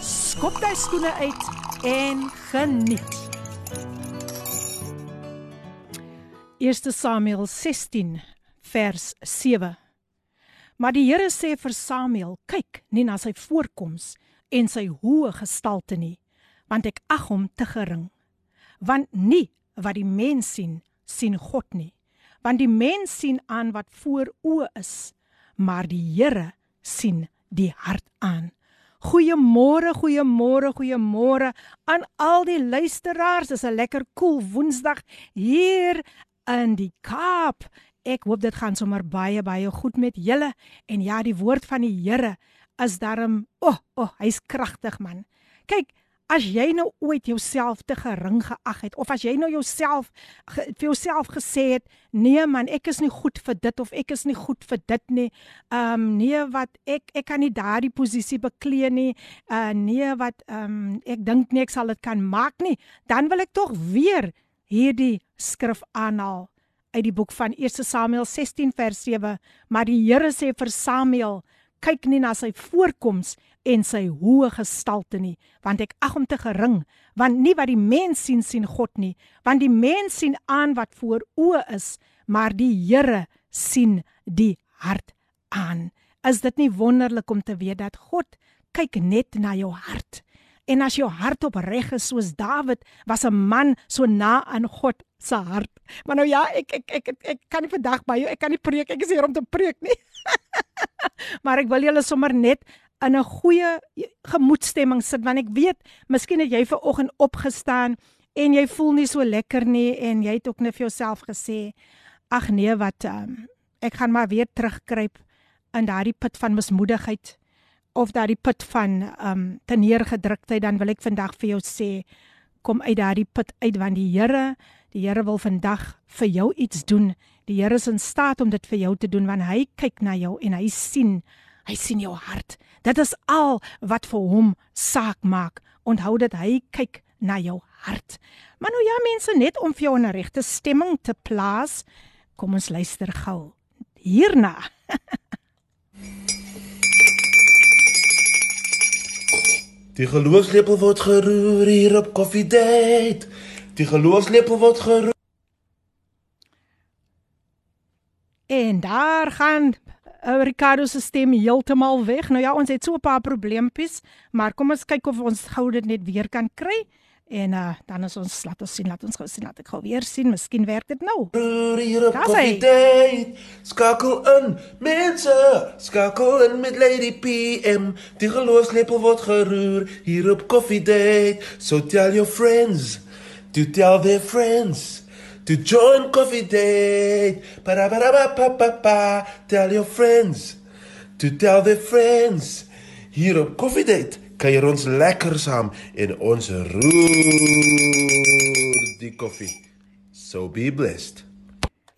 skop jy skoene uit en geniet. 1 Samuel 16 vers 7. Maar die Here sê vir Samuel: "Kyk nie na sy voorkoms en sy hoë gestalte nie, want ek ag hom te gering. Want nie wat die mens sien, sien God nie, want die mens sien aan wat voor oë is, maar die Here sien die hart aan." Goeiemôre, goeiemôre, goeiemôre aan al die luisteraars. Dis 'n lekker koel cool Woensdag hier in die Kaap. Ek hoop dit gaan sommer baie baie goed met julle. En ja, die woord van die Here is daarom, o, oh, o, oh, hy's kragtig man. Kyk, as jy nou ooit jouself te gering geag het of as jy nou jouself ge, vir jouself gesê het nee man ek is nie goed vir dit of ek is nie goed vir dit nie. Ehm um, nee wat ek ek kan nie daardie posisie beklee nie. Uh nee wat ehm um, ek dink nie ek sal dit kan maak nie. Dan wil ek tog weer hierdie skrif aanhaal uit die boek van 1 Samuel 16 vers 7 maar die Here sê vir Samuel kyk nie na sy voorkoms en sy hoë gestalte nie, want ek ag hom te gering, want nie wat die mens sien sien God nie, want die mens sien aan wat voor oë is, maar die Here sien die hart aan. Is dit nie wonderlik om te weet dat God kyk net na jou hart? En as jou hart opreg is soos Dawid, was 'n man so na aan God se hart. Maar nou ja, ek ek ek ek, ek kan nie vandag by jou, ek kan nie preek, ek is hier om te preek nie. maar ek wil julle sommer net in 'n goeie gemoedstemming sit want ek weet, miskien het jy ver oggend opgestaan en jy voel nie so lekker nie en jy het ook net vir jouself gesê, ag nee, wat um, ek gaan maar weer terugkruip in daardie put van mismoedigheid of daardie put van um te neergedruktheid dan wil ek vandag vir jou sê kom uit daardie put uit want die Here die Here wil vandag vir jou iets doen die Here is in staat om dit vir jou te doen want hy kyk na jou en hy sien hy sien jou hart Dit is al wat vir hom saak maak. Onthou dat hy kyk na jou hart. Maar nou ja mense, net om vir jou 'n regte stemming te plaas, kom ons luister gou hierna. Die geloofslepel word geroer hier op Coffee Date. Die geloofslepel word geroer. En daar gaan uh, Ricardo se stem heeltemal weg. Nou ja, ons het so 'n paar probleempies, maar kom ons kyk of ons gou dit net weer kan kry. En uh, dan is ons laat ons sien, laat ons gou sien, laat ek gou weer sien, miskien werk dit nou. Skakel in, mense, skakel in met Lady PM. Die geloofslepel word geroer hier op Coffee Date. So tell your friends, to tell their friends to join coffee date. Ba ba ba ba ba ba. Tell your friends to tell their friends. Hier op coffee date kuier ons lekker saam en ons roer die koffie. So be blessed.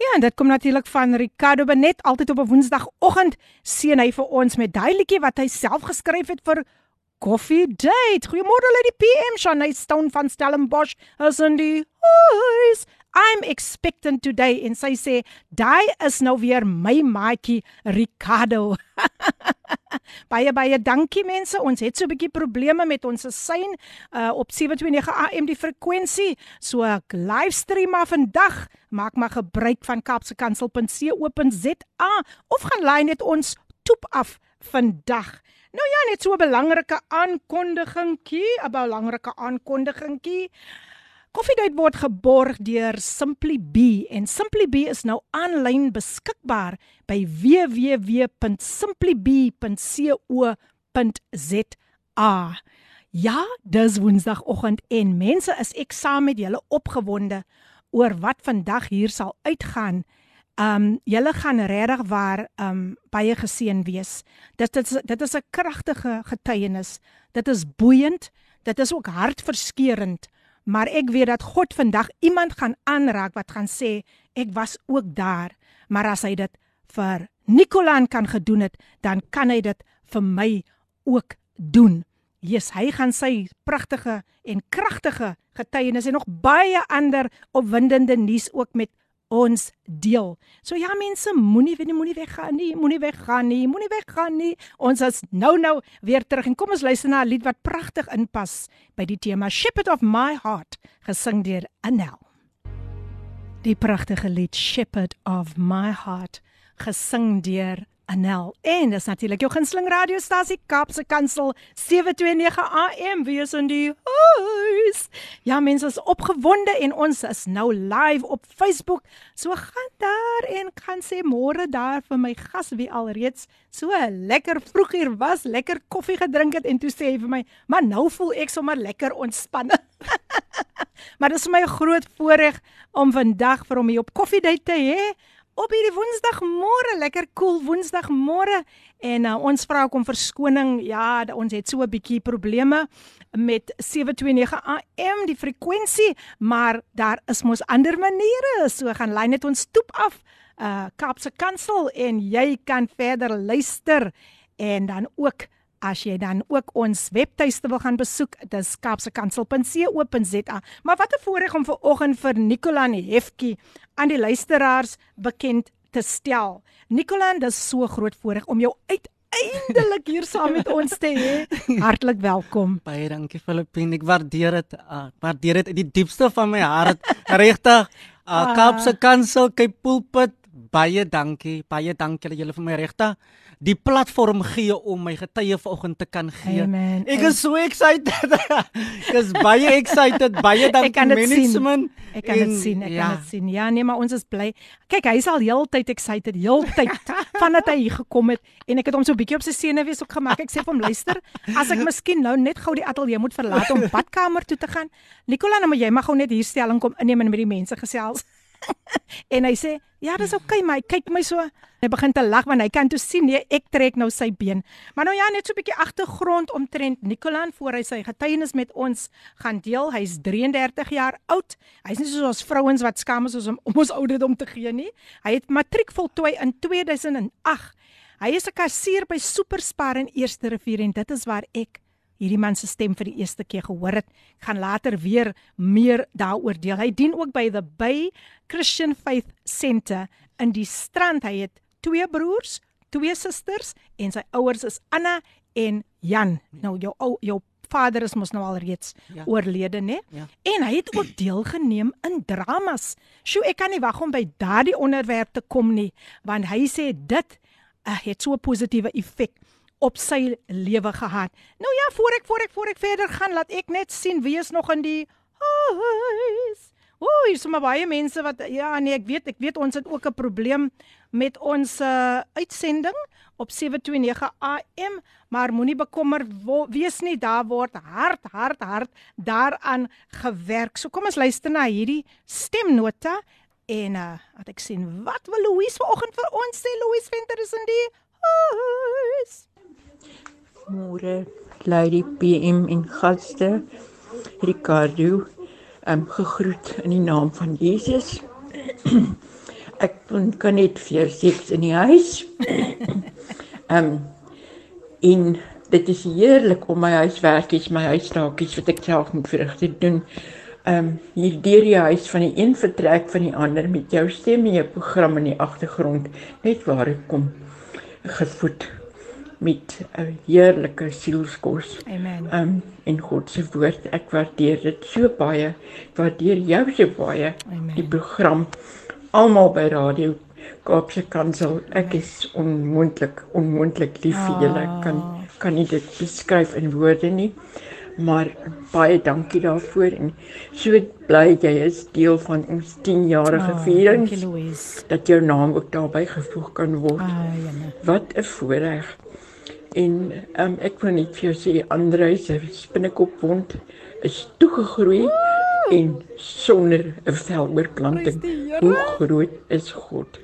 Ja, en dit kom natuurlik van Ricardo Benet altyd op 'n Woensdagoggend seën hy vir ons met liedjie wat hy self geskryf het vir Coffee Date. Goeiemôre lê die PM Shanay Stone van Stellenbosch. As in die huis. I'm expectant today en sy sê daai is nou weer my maatjie Ricardo. baie baie dankie mense. Ons het so 'n bietjie probleme met ons sein uh, op 729 AM die frekwensie. So ek livestream maar vandag. Maak maar gebruik van kapsekansel.co.za of gaan lyn net ons toep af vandag. Nou ja, net so 'n belangrike aankondigingkie, 'n belangrike aankondigingkie. Koffiedייט word geborg deur Simply Be en Simply Be is nou aanlyn beskikbaar by www.simplybe.co.za. Ja, dis Woensdagoggend en mense is ek saam met julle opgewonde oor wat vandag hier sal uitgaan. Um julle gaan regtig waar um baie geseën wees. Dit dit is, dit is 'n kragtige getuienis. Dit is boeiend, Dit is ook hartverskeurende, maar ek weet dat God vandag iemand gaan aanraak wat gaan sê ek was ook daar, maar as hy dit vir Nicolaan kan gedoen het, dan kan hy dit vir my ook doen. Jesus, hy gaan sy pragtige en kragtige getuienis en nog baie ander opwindende nuus ook met ons deel. So ja mense, moenie weet nie, moenie weggaan nie, moenie weggaan nie, moenie weggaan nie. Ons is nou nou weer terug en kom ons luister na 'n lied wat pragtig inpas by die tema Shepherd of My Heart, gesing deur Anel. Die pragtige lied Shepherd of My Heart, gesing deur Anel. En dis natuurlik jou gunsteling radiostasie Kapse Kansel 729 AM wie is in die huis. Ja, mense is opgewonde en ons is nou live op Facebook. So gaan daar en gaan sê môre daar vir my gas wie alreeds so lekker vroeg hier was, lekker koffie gedrink het en toe sê hy vir my, "Maar nou voel ek sommer lekker ontspanne." maar dit is my 'n groot voorreg om vandag vir hom hier op koffiedייט te hê op hierdie Woensdagmôre, lekker koel cool Woensdagmôre en uh, ons vra ook om verskoning. Ja, ons het so 'n bietjie probleme met 729 AM die frekwensie, maar daar is mos ander maniere. So gaan lyn net ons stoep af uh Kaapse Kansel en jy kan verder luister en dan ook As jy dan ook ons webtuiste wil gaan besoek, dis kapsekansel.co.za. Maar wat 'n voorreg om ver oggend vir Nicolan Hefkie aan die luisteraars bekend te stel. Nicolan, dis so groot voorreg om jou uiteindelik hier saam met ons te hê. Hartlik welkom. Baie dankie Filippine. Ek waardeer dit. Uh, waardeer dit uit die diepste van my hart. Regtig. Uh, Kapse Kansel, Cape Pulpit. Baie dankie. Baie dankie dat julle vir my regtig die platform gee om my getuie vanoggend te kan gee. Amen. Ek is so excited. ek is baie excited. Baie dankie management. Ek kan dit sien. Ek ja. kan dit sien. Ja, nee, maar ons is bly. Kyk, hy is al heeltyd excited, heeltyd vandat hy hier gekom het en ek het hom so 'n bietjie op sy senuwees ook gemaak. Ek sê vir hom, luister, as ek miskien nou net gou die ateljee moet verlaat om badkamer toe te gaan, Nicola, nou moet jy maar gou net hier stelling kom inneem en met die mense gesels. en hy sê, "Ja, dis oukei, okay, maar hy kyk my so." Hy begin te lag want hy kan toe sien nee, ek trek nou sy been. Maar nou ja, net so 'n bietjie agtergrond omtrent Nicolan voor hy sy getuienis met ons gaan deel. Hy's 33 jaar oud. Hy's nie soos ons vrouens wat skaam is om, om ons ouderdom te gee nie. Hy het matriek voltooi in 2008. Hy is 'n kassier by Superspar in Eerste Rivier en dit is waar ek hierdie man se stem vir die eerste keer gehoor het. Ek gaan later weer meer daaroor deel. Hy dien ook by the Bay Christian Faith Center in die strand. Hy het twee broers, twee susters en sy ouers is Anna en Jan. Nou jou ou jou vader is mos nou al reeds ja. oorlede, né? Ja. En hy het ook deelgeneem in dramas. Sjoe, ek kan nie wag om by daardie onderwerp te kom nie, want hy sê dit uh, het so 'n positiewe effek op sy lewe gehad. Nou ja, voor ek voor ek voor ek verder gaan, laat ek net sien wie is nog in die huis. Ooh, hier is maar baie mense wat ja, nee, ek weet, ek weet ons het ook 'n probleem met ons uh, uitsending op 729 AM, maar moenie bekommer wees nie, daar word hard hard hard daaraan gewerk. So kom ons luister na hierdie stemnota en uh, ek sien, wat wil Louise vanoggend vir ons sê? Louise Venter is in die huis. Môre Lady PM en gaste Ricardo, ehm um, gegroet in die naam van Jesus. ek kan net vir seks in die huis. Ehm um, in dit is heerlik om my huiswerkies, my huistaakies wat ek self moet verrig te doen. Ehm um, hier deur die huis van die een vertrek van die ander met jou stem en jou program in die agtergrond net waar ek kom gevoed met 'n heerlike sielskos. Amen. Um in God se woord, ek waardeer dit so baie. Ek waardeer jou so baie. Amen. Die program almal by radio Kaapse Kansel. Ek is onmoontlik, onmoontlik lief vir julle. Ek kan ah. kan nie dit beskryf in woorde nie. Maar baie dankie daarvoor en so bly jy is deel van ons 10-jarige oh, viering. Dat jou naam ook daarbey gevoeg kan word. Ah, Wat 'n voorreg en um, ek wil net vir jou sê Andre se spinnekop wond is toegegroei en sonder 'n veloorplanting. Hoe groot is God?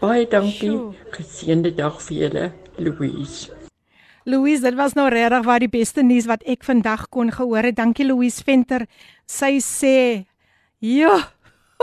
Baie dankie. Geseënde dag vir julle, Louise. Louise, dit was nou regtig waar die beste nuus wat ek vandag kon gehoor het. Dankie Louise Venter. Sy sê, "Ja,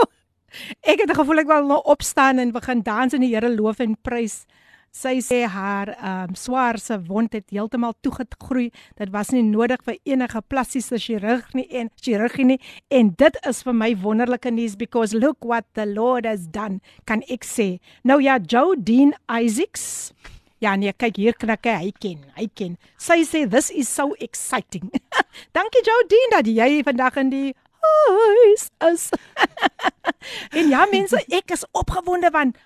ek het 'n gevoel ek wil nou opstaan en begin dans en die Here loof en prys." Sy sê haar ehm um, swaar se wond het heeltemal toegegroei. Dit was nie nodig vir enige plastiese chirurg nie en chirurgie nie en dit is vir my wonderlike nuus because look what the Lord has done. Kan ek sê. Nou ja, Joe Dean Isaacs Ja nee, kyk hier knik hy, hy ken, hy ken. Sy sê this is so exciting. Dankie Jodine dat jy vandag in die huis is. en ja mense, ek is opgewonde want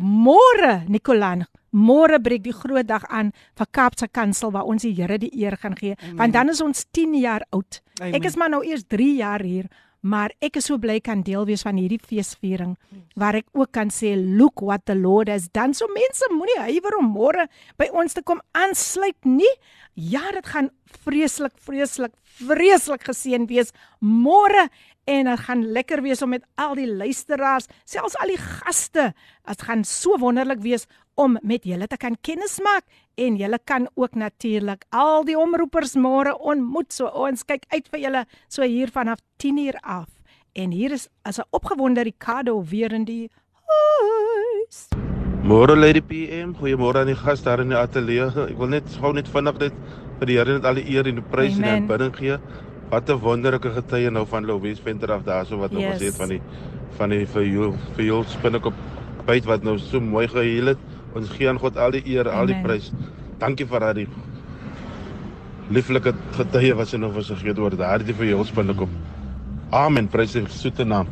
môre Nicolan, môre breek die groot dag aan vir Kaapse Kansel waar ons die Here die eer gaan gee, Amen. want dan is ons 10 jaar oud. Amen. Ek is maar nou eers 3 jaar hier maar ek is so bly kan deel wees van hierdie feesviering waar ek ook kan sê look what the lord has done so mense moenie huiwer om môre by ons te kom aansluit nie ja dit gaan vreeslik vreeslik vreeslik geseën wees môre en dit gaan lekker wees om met al die luisteraars selfs al die gaste dit gaan so wonderlik wees om met julle te kan kennis maak en julle kan ook natuurlik al die omroepers môre ontmoet. So ons kyk uit vir julle so hier vanaf 10uur af. En hier is as 'n opgewonde Ricardo weer in die huis. Môre Lady PM, goeiemôre aan die gas daar in die ateljee. Ek wil net gou net vinnig dit vir die Here net al die eer en die prys en aanbidding gee. Wat 'n wonderlike getuie nou van Louise Venter af daarso wat nou yes. gesê het van die van die vir jou vir jou spinnekop byt wat nou so mooi geheel het. Ons gee aan God al die eer, Amen. al die prys. Dankie vir daardie lieflike getuie wat sy nou vir ons gegee het oor daardie vir ons binnekom. Amen. Prys sy soete naam.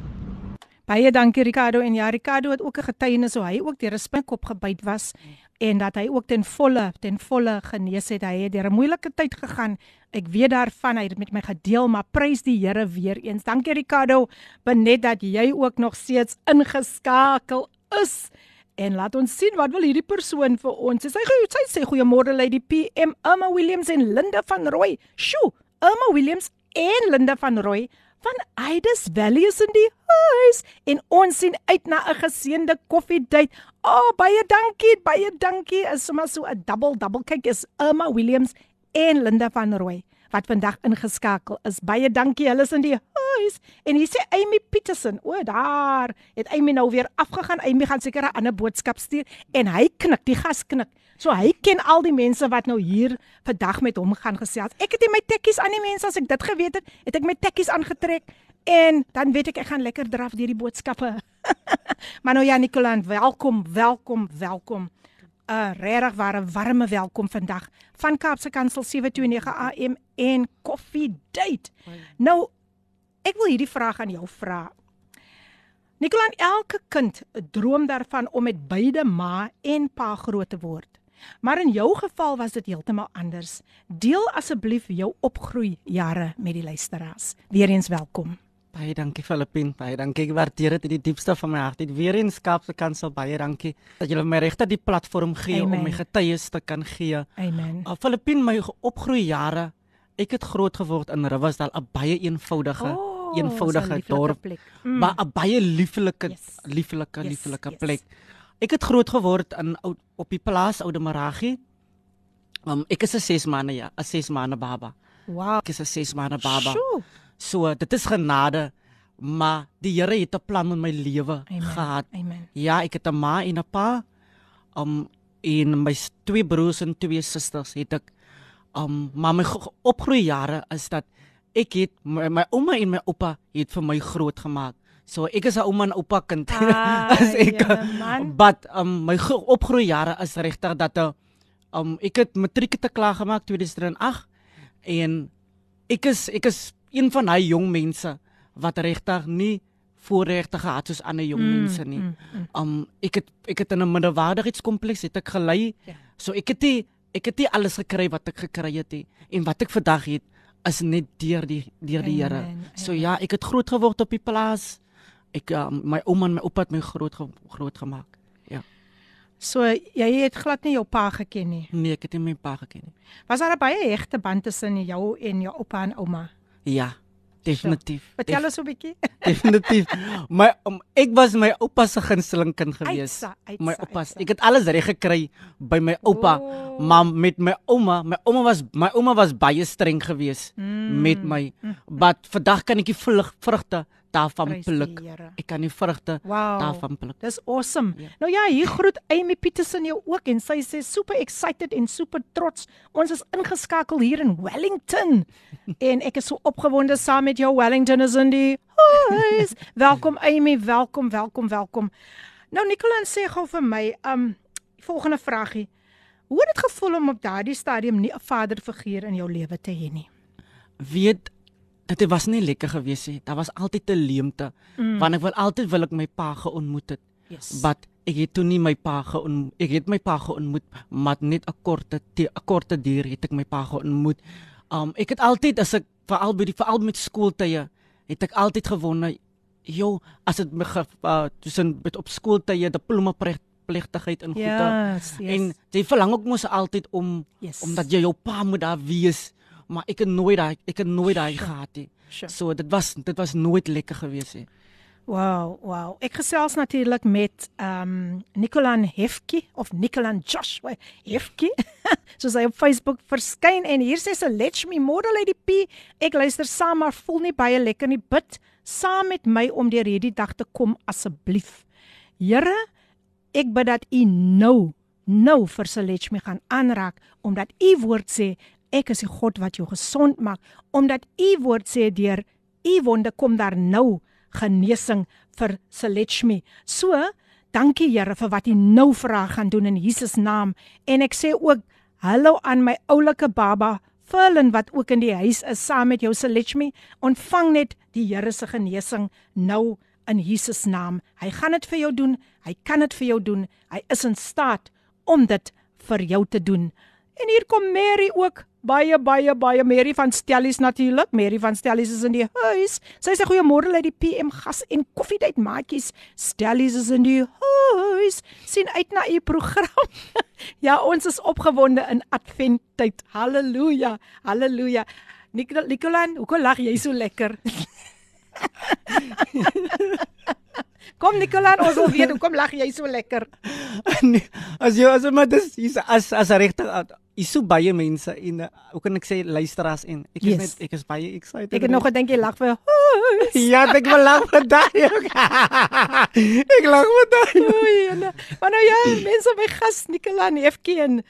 Baie dankie Ricardo en ja Ricardo het ook 'n getuienis hoe hy ook deur 'n spinkop gebyt was en dat hy ook ten volle ten volle genees het. Hy het deur 'n moeilike tyd gegaan. Ek weet daarvan hy het dit met my gedeel, maar prys die Here weer eens. Dankie Ricardo, benet dat jy ook nog steeds ingeskakel is. En laat ons sien wat wil hierdie persoon vir ons. Sy sê sy sê goeiemôre Lady PM Emma Williams en Linda van Rooi. Sjoe, Emma Williams en Linda van Rooi van Aides Valley is in die huis en ons sien uit na 'n geseënde koffiedייט. Oh, baie dankie, baie dankie. Is sommer so 'n double double kyk is Emma Williams en Linda van Rooi wat vandag ingeskakel is. Baie dankie. Hulle is in die huis. En hier sê Amy Petersen, o, daar het Amy nou weer afgegaan. Amy gaan seker 'n ander boodskap stuur en hy knik, die gas knik. So hy ken al die mense wat nou hier vandag met hom gaan gesels. Ek het nie my tekkies aan die mense as ek dit geweet het, het ek my tekkies aangetrek en dan weet ek ek gaan lekker draf deur die boodskappe. maar nou ja Nicolaan, welkom, welkom, welkom. 'n regtig ware warme welkom vandag van Kaapse Kansel 729 AM en Coffee Date. Nou ek wil hierdie vraag aan jou vra. Nicolaan, elke kind droom daarvan om met beide ma en pa groot te word. Maar in jou geval was dit heeltemal anders. Deel asseblief jou opgroei jare met die luisteraars. Weereens welkom. Baie dankie Filippin, baie dankie. Ek waardeer dit in die diepste van my hart. Dit weer in Skapse kansel baie dankie dat julle my regte die platform gee Amen. om my getuies te kan gee. Amen. Uh, Filippin, my opgroei jare, ek het groot geword in Riversdal, 'n baie eenvoudige oh, eenvoudige dorp, mm. maar 'n baie lieflike yes. lieflike yes, lieflike yes. plek. Ek het groot geword in op die plaas Oude Maragie. Um, ek is 'n 6 maande ja, 'n 6 maande baba. Wow. Ek is 'n 6 maande baba. Sjoe. So dit is genade, maar die Here het 'n plan met my lewe gehad. Amen. Ja, ek het 'n ma en 'n pa. Um en my twee broers en twee susters het ek um maar my opgroei jare is dat ek het my, my ouma en my oupa het vir my groot gemaak. So ek is 'n ouma en oupa kind. Ah, as ek but um my opgroei jare is regtig dat um ek het matriek te klaar gemaak 2008 en ek is ek is een van hy jong mense wat regtig nie voorregte gehad soos ander jong mm, mense nie. Mm, mm. Um ek het ek het in 'n minderwaardigheidskompleks het ek gelei. Ja. So ek het die, ek het nie alles gekry wat ek gekry het nie en wat ek vandag het is net deur die deur die Here. So ja, ek het groot geword op die plaas. Ek um, my ouma en my oupa het my groot groot gemaak. Ja. So jy het glad nie jou pa geken nie. Nee, ek het nie my pa geken nie. Was daar baie hegte band tussen jou en jou oupa en ouma? Ja, Definitief. Vertel ons 'n bietjie. Definitief. My um, ek was my oupa se gunsteling kind gewees. Uitsa, uitsa, My oupa, ek het alles reg gekry by my oupa. Oh. Maar met my ouma, my ouma was my ouma was baie streng gewees Mm. met my. Wat vandag kan ek die vrugte daarvan die pluk. Ek kan die vrugte Wow. daarvan pluk. Dis awesome. Ja. Nou ja, hier groet Amy Petersen jou ook en sy sê super excited en super trots. Ons is ingeskakel hier in Wellington. en ek is so opgewonde saam met jou Wellington is in die huis. welkom Amy, welkom, welkom, welkom. Nou Nicolan sê gou vir my, um volgende vragie. Hoe het dit gevoel om op daardie stadium nie 'n vaderfiguur in jou lewe te hê nie? Weet dit was nie lekker gewees nie. Daar was altyd 'n leemte. Mm. Want ek wil altyd wil ek my pa geontmoet het. Yes. But ek het toe nie my pa geontmoet. Ek het my pa geontmoet, maar net 'n korte te- 'n korte duur het ek my pa geontmoet. Um ek het altyd as ek veral by die veral met skooltye het ek altyd gewonder, "Jo, as dit my ge- uh, tussen met op skooltye diploma plegtigheid in goeie Yes, yes. En jy verlang ook mos altyd om Yes. omdat jy jou pa moet daar wees, maar ek het nooit daai ek het nooit daai gehad nie. Sure. So dit was dit was nooit lekker gewees nie. Wow, wow. Ek gesels natuurlik met ehm um, Nicolan Hefke of Nicolan Joshua Hefke. Soos hy op Facebook verskyn en hier sê sy Let's Me Model Lady P. Ek luister saam maar voel nie baie lekker nie. Bid saam met my om deur hierdie dag te kom asseblief. Here, ek bid dat U nou nou vir Selechme gaan aanraak omdat U woord sê ek is die God wat jou gesond maak omdat U woord sê deur U wonde kom daar nou genesing vir Selechme. So, dankie Here vir wat U nou vir haar gaan doen in Jesus naam en ek sê ook hallo aan my oulike baba Verlin wat ook in die huis is saam met jou Selechme. Ontvang net die Here se genesing nou in Jesus naam. Hy gaan dit vir jou doen. Hy kan dit vir jou doen. Hy is in staat om dit vir jou te doen. En hier kom Mary ook Baie baie baie Mary van Stellies natuurlik. Mary van Stellies is in die huis. Sy sê goeiemôre uit die PM gas en koffiedייט maatjies. Stellies is in die huis. sien uit na u program. ja, ons is opgewonde in Adventtyd. Halleluja. Halleluja. Nicol Nicolan, hoekom lag jy so lekker? Kom Nicolan, ons wil weet hoekom lag jy so lekker? Nee, as jy as maar dis hier's as as regtig is so baie mense en uh, hoe kan ek sê luisteraars en ek is Yes. net ek is baie excited. Ek het nog gedink jy lag vir huis. Ja, ek wil lag vir daai ook. ek lag vir daai. Oei, Jana. Maar nou ja, mense my gas Nicolan Hefke en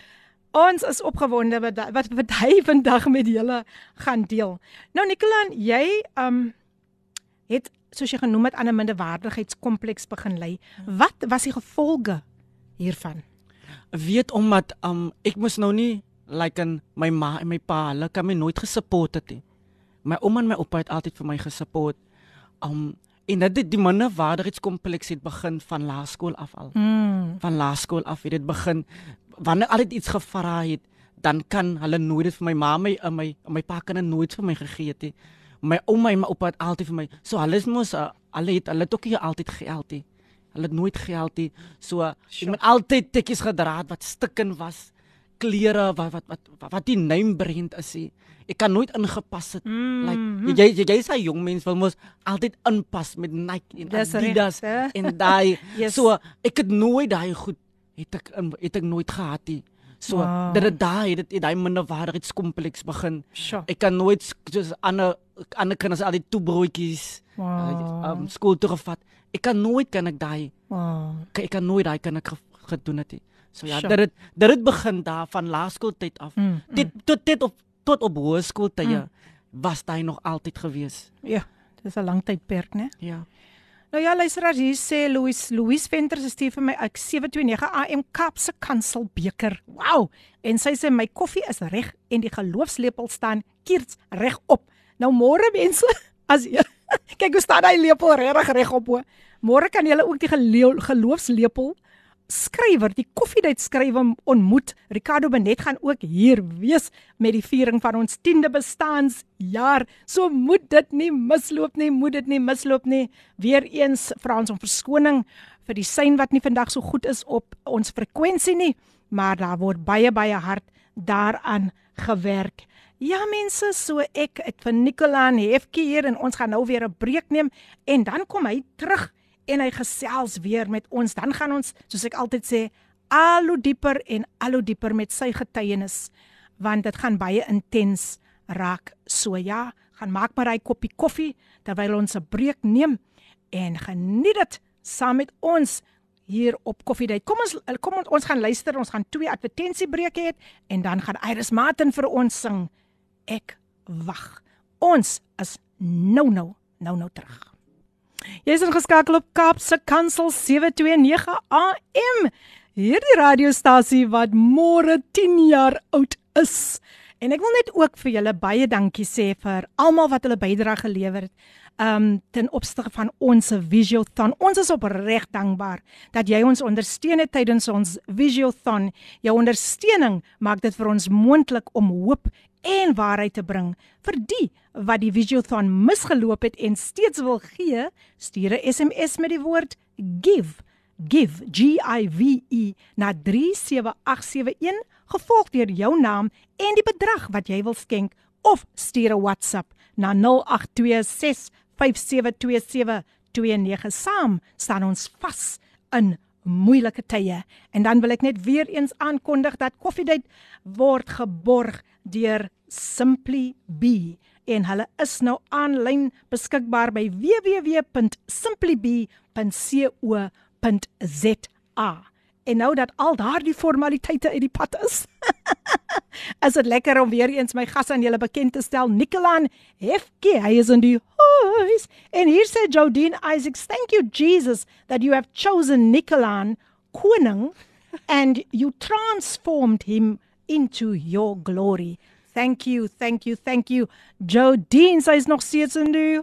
ons is opgewonde wat wat wat hy vandag met julle gaan deel. Nou Nicolan, jy um het soos jy genoem het aan 'n minderwaardigheidskompleks begin ly. Wat was die gevolge hiervan? Weet omdat um ek moes nou nie like in my ma en my pa, hulle kan my nooit gesupport het nie. My ouma en my oupa het altyd vir my gesupport. Um en dit die minderwaardigheidskompleks het begin van laerskool af al. Mm. van laerskool af het dit begin wanneer altyd iets gevra het dan kan hulle nooit dit vir my ma my en my en my pa kan nooit vir my gegee het nie my ouma en my oupa het altyd vir my so hulle is mos uh, hulle het hulle het ook nie altyd geld nie hulle het nooit geld nie so ek Sure. moet altyd tekkies gedra het wat stikken was klere wat wat wat wat, wat die name brand is nie. ek kan nooit ingepas het Mm. like jy jy jy sê jong mens wil mos altyd inpas met Nike en Dis Adidas reg, hè? en daai Yes. so ek het nooit daai goed het ek het ek nooit gehad nie. So Wow. wow. dit het daai dit het daai minderwaardigheidskompleks begin. Sure. Ek kan nooit soos ander ander kinders al die toe broodjies Wow. uh, um, skool toe gevat. Ek kan nooit kan ek daai Wow. ek kan nooit daai kan ek ge- gedoen het nie. So ja, Sure. dit het dit het begin daar van laerskooltyd af. Mm, Dit tot dit op tot op hoërskooltye was daai nog altyd gewees. Ja, dis 'n lang tydperk, né? Ja. Nou ja, luisteraars, hier sê Louis Louis Venter se stuur vir my ek 729 AM Kaapse Kansel beker. Wow! En sy sê my koffie is reg en die geloofslepel staan kiers reg op. Nou môre mense, as jy kyk hoe staan daai lepel regtig reg op hoor. Môre kan julle ook die geleo- geloofslepel skrywer, die koffiedייט skrywer ontmoet. Ricardo Benet gaan ook hier wees met die viering van ons 10de bestaanjaar. So moet dit nie misloop nie, moet dit nie misloop nie. Weereens vra ons om verskoning vir die sein wat nie vandag so goed is op ons frekwensie nie, maar daar word baie baie hard daaraan gewerk. Ja mense, so ek het vir Nicolaan Hefke hier en ons gaan nou weer 'n breek neem en dan kom hy terug en hy gesels weer met ons. Dan gaan ons, soos ek altyd sê, al hoe dieper en al hoe dieper met sy getuienis want dit gaan baie intens raak. So ja, gaan maak maar hy koppie koffie terwyl ons 'n breek neem en geniet dit saam met ons hier op Coffee Date. Kom ons kom ons gaan luister. Ons gaan twee advertensiebreuke hê en dan gaan Iris Martin vir ons sing. Ek wag. Ons is nou nou nou nou terug. Jy is ingeskakel op Kaapse Kansel 729 AM. Hierdie radiostasie wat môre 10 jaar oud is. En ek wil net ook vir julle baie dankie sê vir almal wat hulle bydrae gelewer het um ten opsigte van ons Visiothon. Ons is opreg dankbaar dat jy ons ondersteun het tydens ons Visiothon. Jou ondersteuning maak dit vir ons moontlik om hoop en waarheid te bring vir die wat die Visiothon misgeloop het en steeds wil gee. Stuur 'n SMS met die woord give give G I V E na 37871 gevolg deur jou naam en die bedrag wat jy wil skenk of stuur 'n WhatsApp na 0826 572729 saam staan ons vas in moeilike tye en dan wil ek net weer eens aankondig dat koffiedייט word geborg deur Simply Be en hulle is nou aanlyn beskikbaar by www.simplybe.co.za en nou dat al daardie formaliteite uit die pad is Is dit lekker om weer eens my gas aan julle bekend te stel, Nicolan Hefke. Hy is in die huis. En hier sê Jodine Isaacs, "Thank you Jesus that you have chosen Nicolan koning and you transformed him into your glory." Thank you, thank you, thank you. Jodine sê is nog steeds in die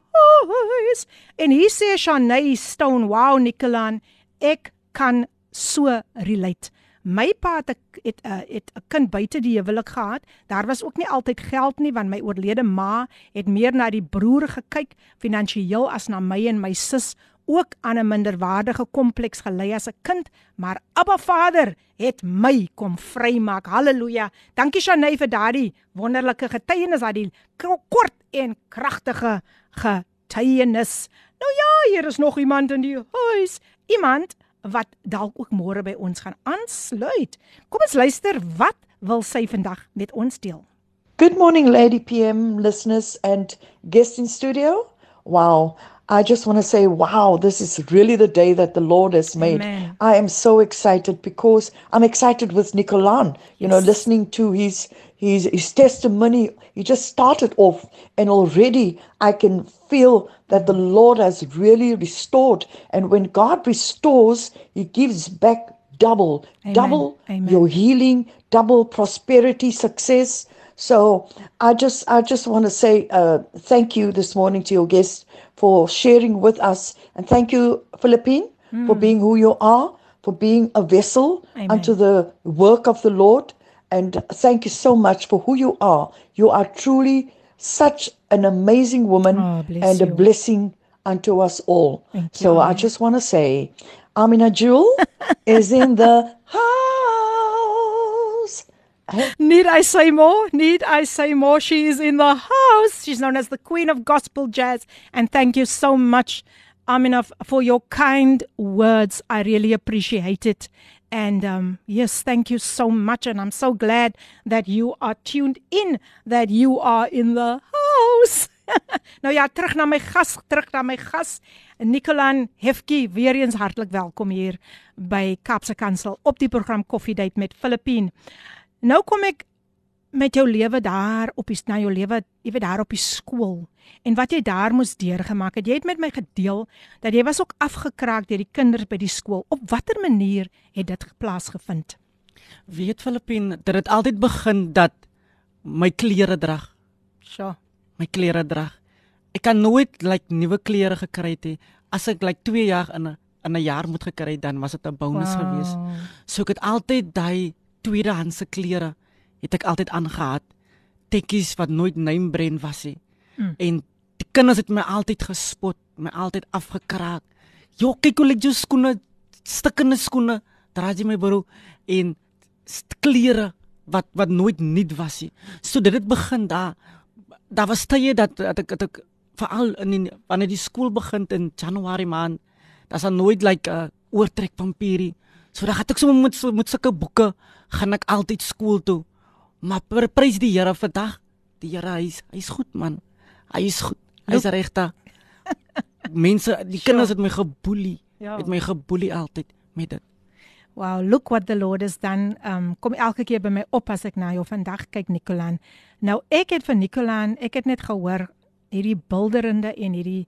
huis. En hier sê Shanay Stone, "Wow, Nicolan, ek kan so relate." My pa het 'n het 'n het 'n kind buite die huwelik gehad. Daar was ook nie altyd geld nie want my oorlede ma het meer na die broer gekyk finansiëel as na my en my sus ook aan 'n minderwaardige kompleks gelei as 'n kind, maar Abba Vader het my kom vrymaak. Halleluja. Dankie Shanay vir daardie wonderlike getuienis, daardie kort en kragtige getuienis. Nou ja, hier is nog iemand in die huis. Iemand wat dalk ook môre by ons gaan aansluit. Kom ons luister wat wil sy vandag met ons deel. Good morning Lady PM listeners and guests in studio. Wow. I just want to say, wow, this is really the day that the Lord has made. Amen. I am so excited because I'm excited with Nicolan, you yes. know, listening to his his his testimony. He just started off, and already I can feel that the Lord has really restored. And when God restores, He gives back double, Amen. double Amen. your healing, double prosperity, success. So I just I just want to say uh, thank you this morning to your guests for sharing with us, and thank you, Philippine, mm. for hmm. being who you are, for being a vessel Amen. unto the work of the Lord. And thank you so much for who you are. You are truly such an amazing woman oh, and you. a blessing unto us all. Thank so you. I just want to say, Amina Jewel is in the house. Need I say more? Need I say more? She is in the house. She's known as the Queen of Gospel Jazz. And thank you so much, Amina, for your kind words. I really appreciate it. And um, yes, thank you so much. And I'm so glad that you are tuned in, that you are in the house. nou ja, terug na my gas, terug na my gas. Nicolan Hefke, weer eens hartlik welkom hier by Kapse Kansel op die program Coffee Date met Filippine. Nou kom ek met jou lewe daar op die na jou lewe, jy weet daar op die skool en wat jy daar moes deurgemaak het. Jy het met my gedeel dat jy was ook afgekraak deur die kinders by die skool. Op watter manier het dit plaasgevind? Weet Filippin, dit het altyd begin dat my klere drag. So, my klere drag. Ek kan nooit like nuwe klere gekry het nie. As ek like 2 jaar in 'n in 'n jaar moet gekry dan was dit 'n bonus wow. geweest. So ek het altyd daai tweedehandse klere het ek altyd aangehad. Tekkies wat nooit name brand was nie. Mm. En die kinders het my altyd gespot, my altyd afgekraak. Jo, kyk hoe lyk jou skoene, stikkende skoene. Dra jy my bro en klere wat wat nooit nuut was nie. So dit het begin daar. Daar was tye dat dat ek dat ek veral in die, wanneer die skool begin in Januarie maand, daar's dan nooit like 'n uh, oortrek pampierie. So dan het ek sommer met met sulke boeke gaan ek altyd skool toe. Maar prys die Here vandag. Die Here hy's hy's goed man. Hy is goed. Hy's regte. Mense, die kinders het my geboelie. Ja. Het my geboelie altyd met dit. Wow, look what the Lord has done. Um kom elke keer by my op as ek na jou vandag kyk Nicolaan. Nou ek het vir Nicolaan, ek het net gehoor hierdie bilderende en hierdie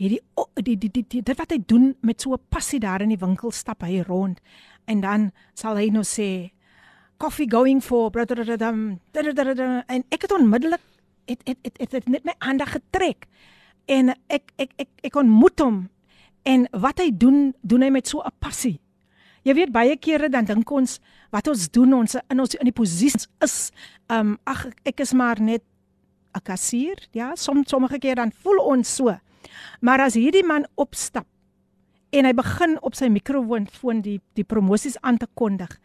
hierdie die die die, die dit wat hy doen met so 'n passie daar in die winkel stap hy rond en dan sal hy nou sê coffee going for en ek het onmiddellik het het het, het, het net my aandag getrek en ek ek ek ek ontmoet hom en wat hy doen doen hy met so 'n passie Jy weet baie kere dan dink ons wat ons doen ons in ons in die posisies is um ag ek is maar net 'n kassier, ja, som sommige keer dan voel ons so. Maar as hierdie man opstap en hy begin op sy mikrofoon foon die die promosies aan te kondig,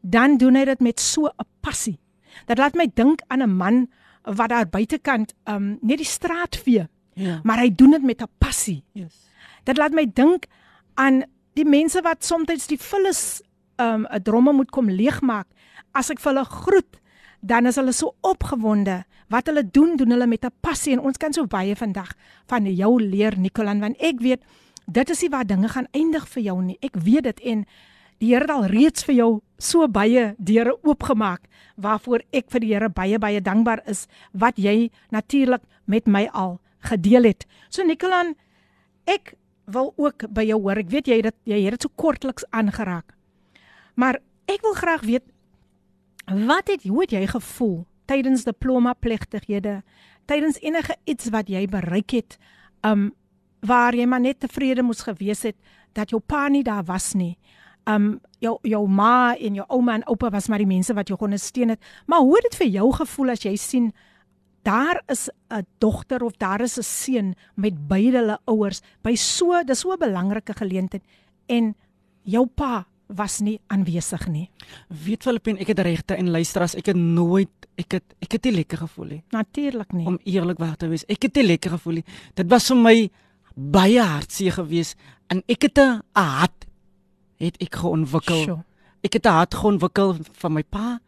dan doen hy dit met so 'n passie. Dit laat my dink aan 'n man wat daar buitekant um net die straat vee. Ja. Maar hy doen dit met 'n passie. Yes. Dit laat my dink aan die mense wat soms die vullis um 'n dromme moet kom leegmaak, as ek vir hulle groet, dan is hulle so opgewonde. Wat hulle doen, doen hulle met 'n passie en ons kan so baie vandag van jou leer Nicolan want ek weet dit is nie waar dinge gaan eindig vir jou nie. Ek weet dit en die Here het al reeds vir jou so baie deure oopgemaak waarvoor ek vir die Here baie baie dankbaar is wat jy natuurlik met my al gedeel het. So Nicolan, ek wil ook by jou hoor. Ek weet jy het jy het dit so kortliks aangeraak. Maar ek wil graag weet wat het hoe het jy gevoel tydens diploma plegtighede? Tydens enige iets wat jy bereik het, um waar jy maar net tevrede moes gewees het dat jou pa nie daar was nie. Um jou jou ma en jou ouma en oupa was maar die mense wat jou kon steun het. Maar hoe het dit vir jou gevoel as jy sien daar is 'n dogter of daar is 'n seun met beide hulle ouers by so dis so 'n belangrike geleentheid en jou pa was nie aanwesig nie. Weet Filippin, ek het regte en luister as ek het nooit ek het ek het nie lekker gevoel nie. Natuurlik nie. Om eerlikwaar te wees, ek het nie lekker gevoel nie. Dit was vir my baie hartseer geweest en ek het 'n hart het ek geontwikkel. Sure. Ek het 'n hart geontwikkel van my pa.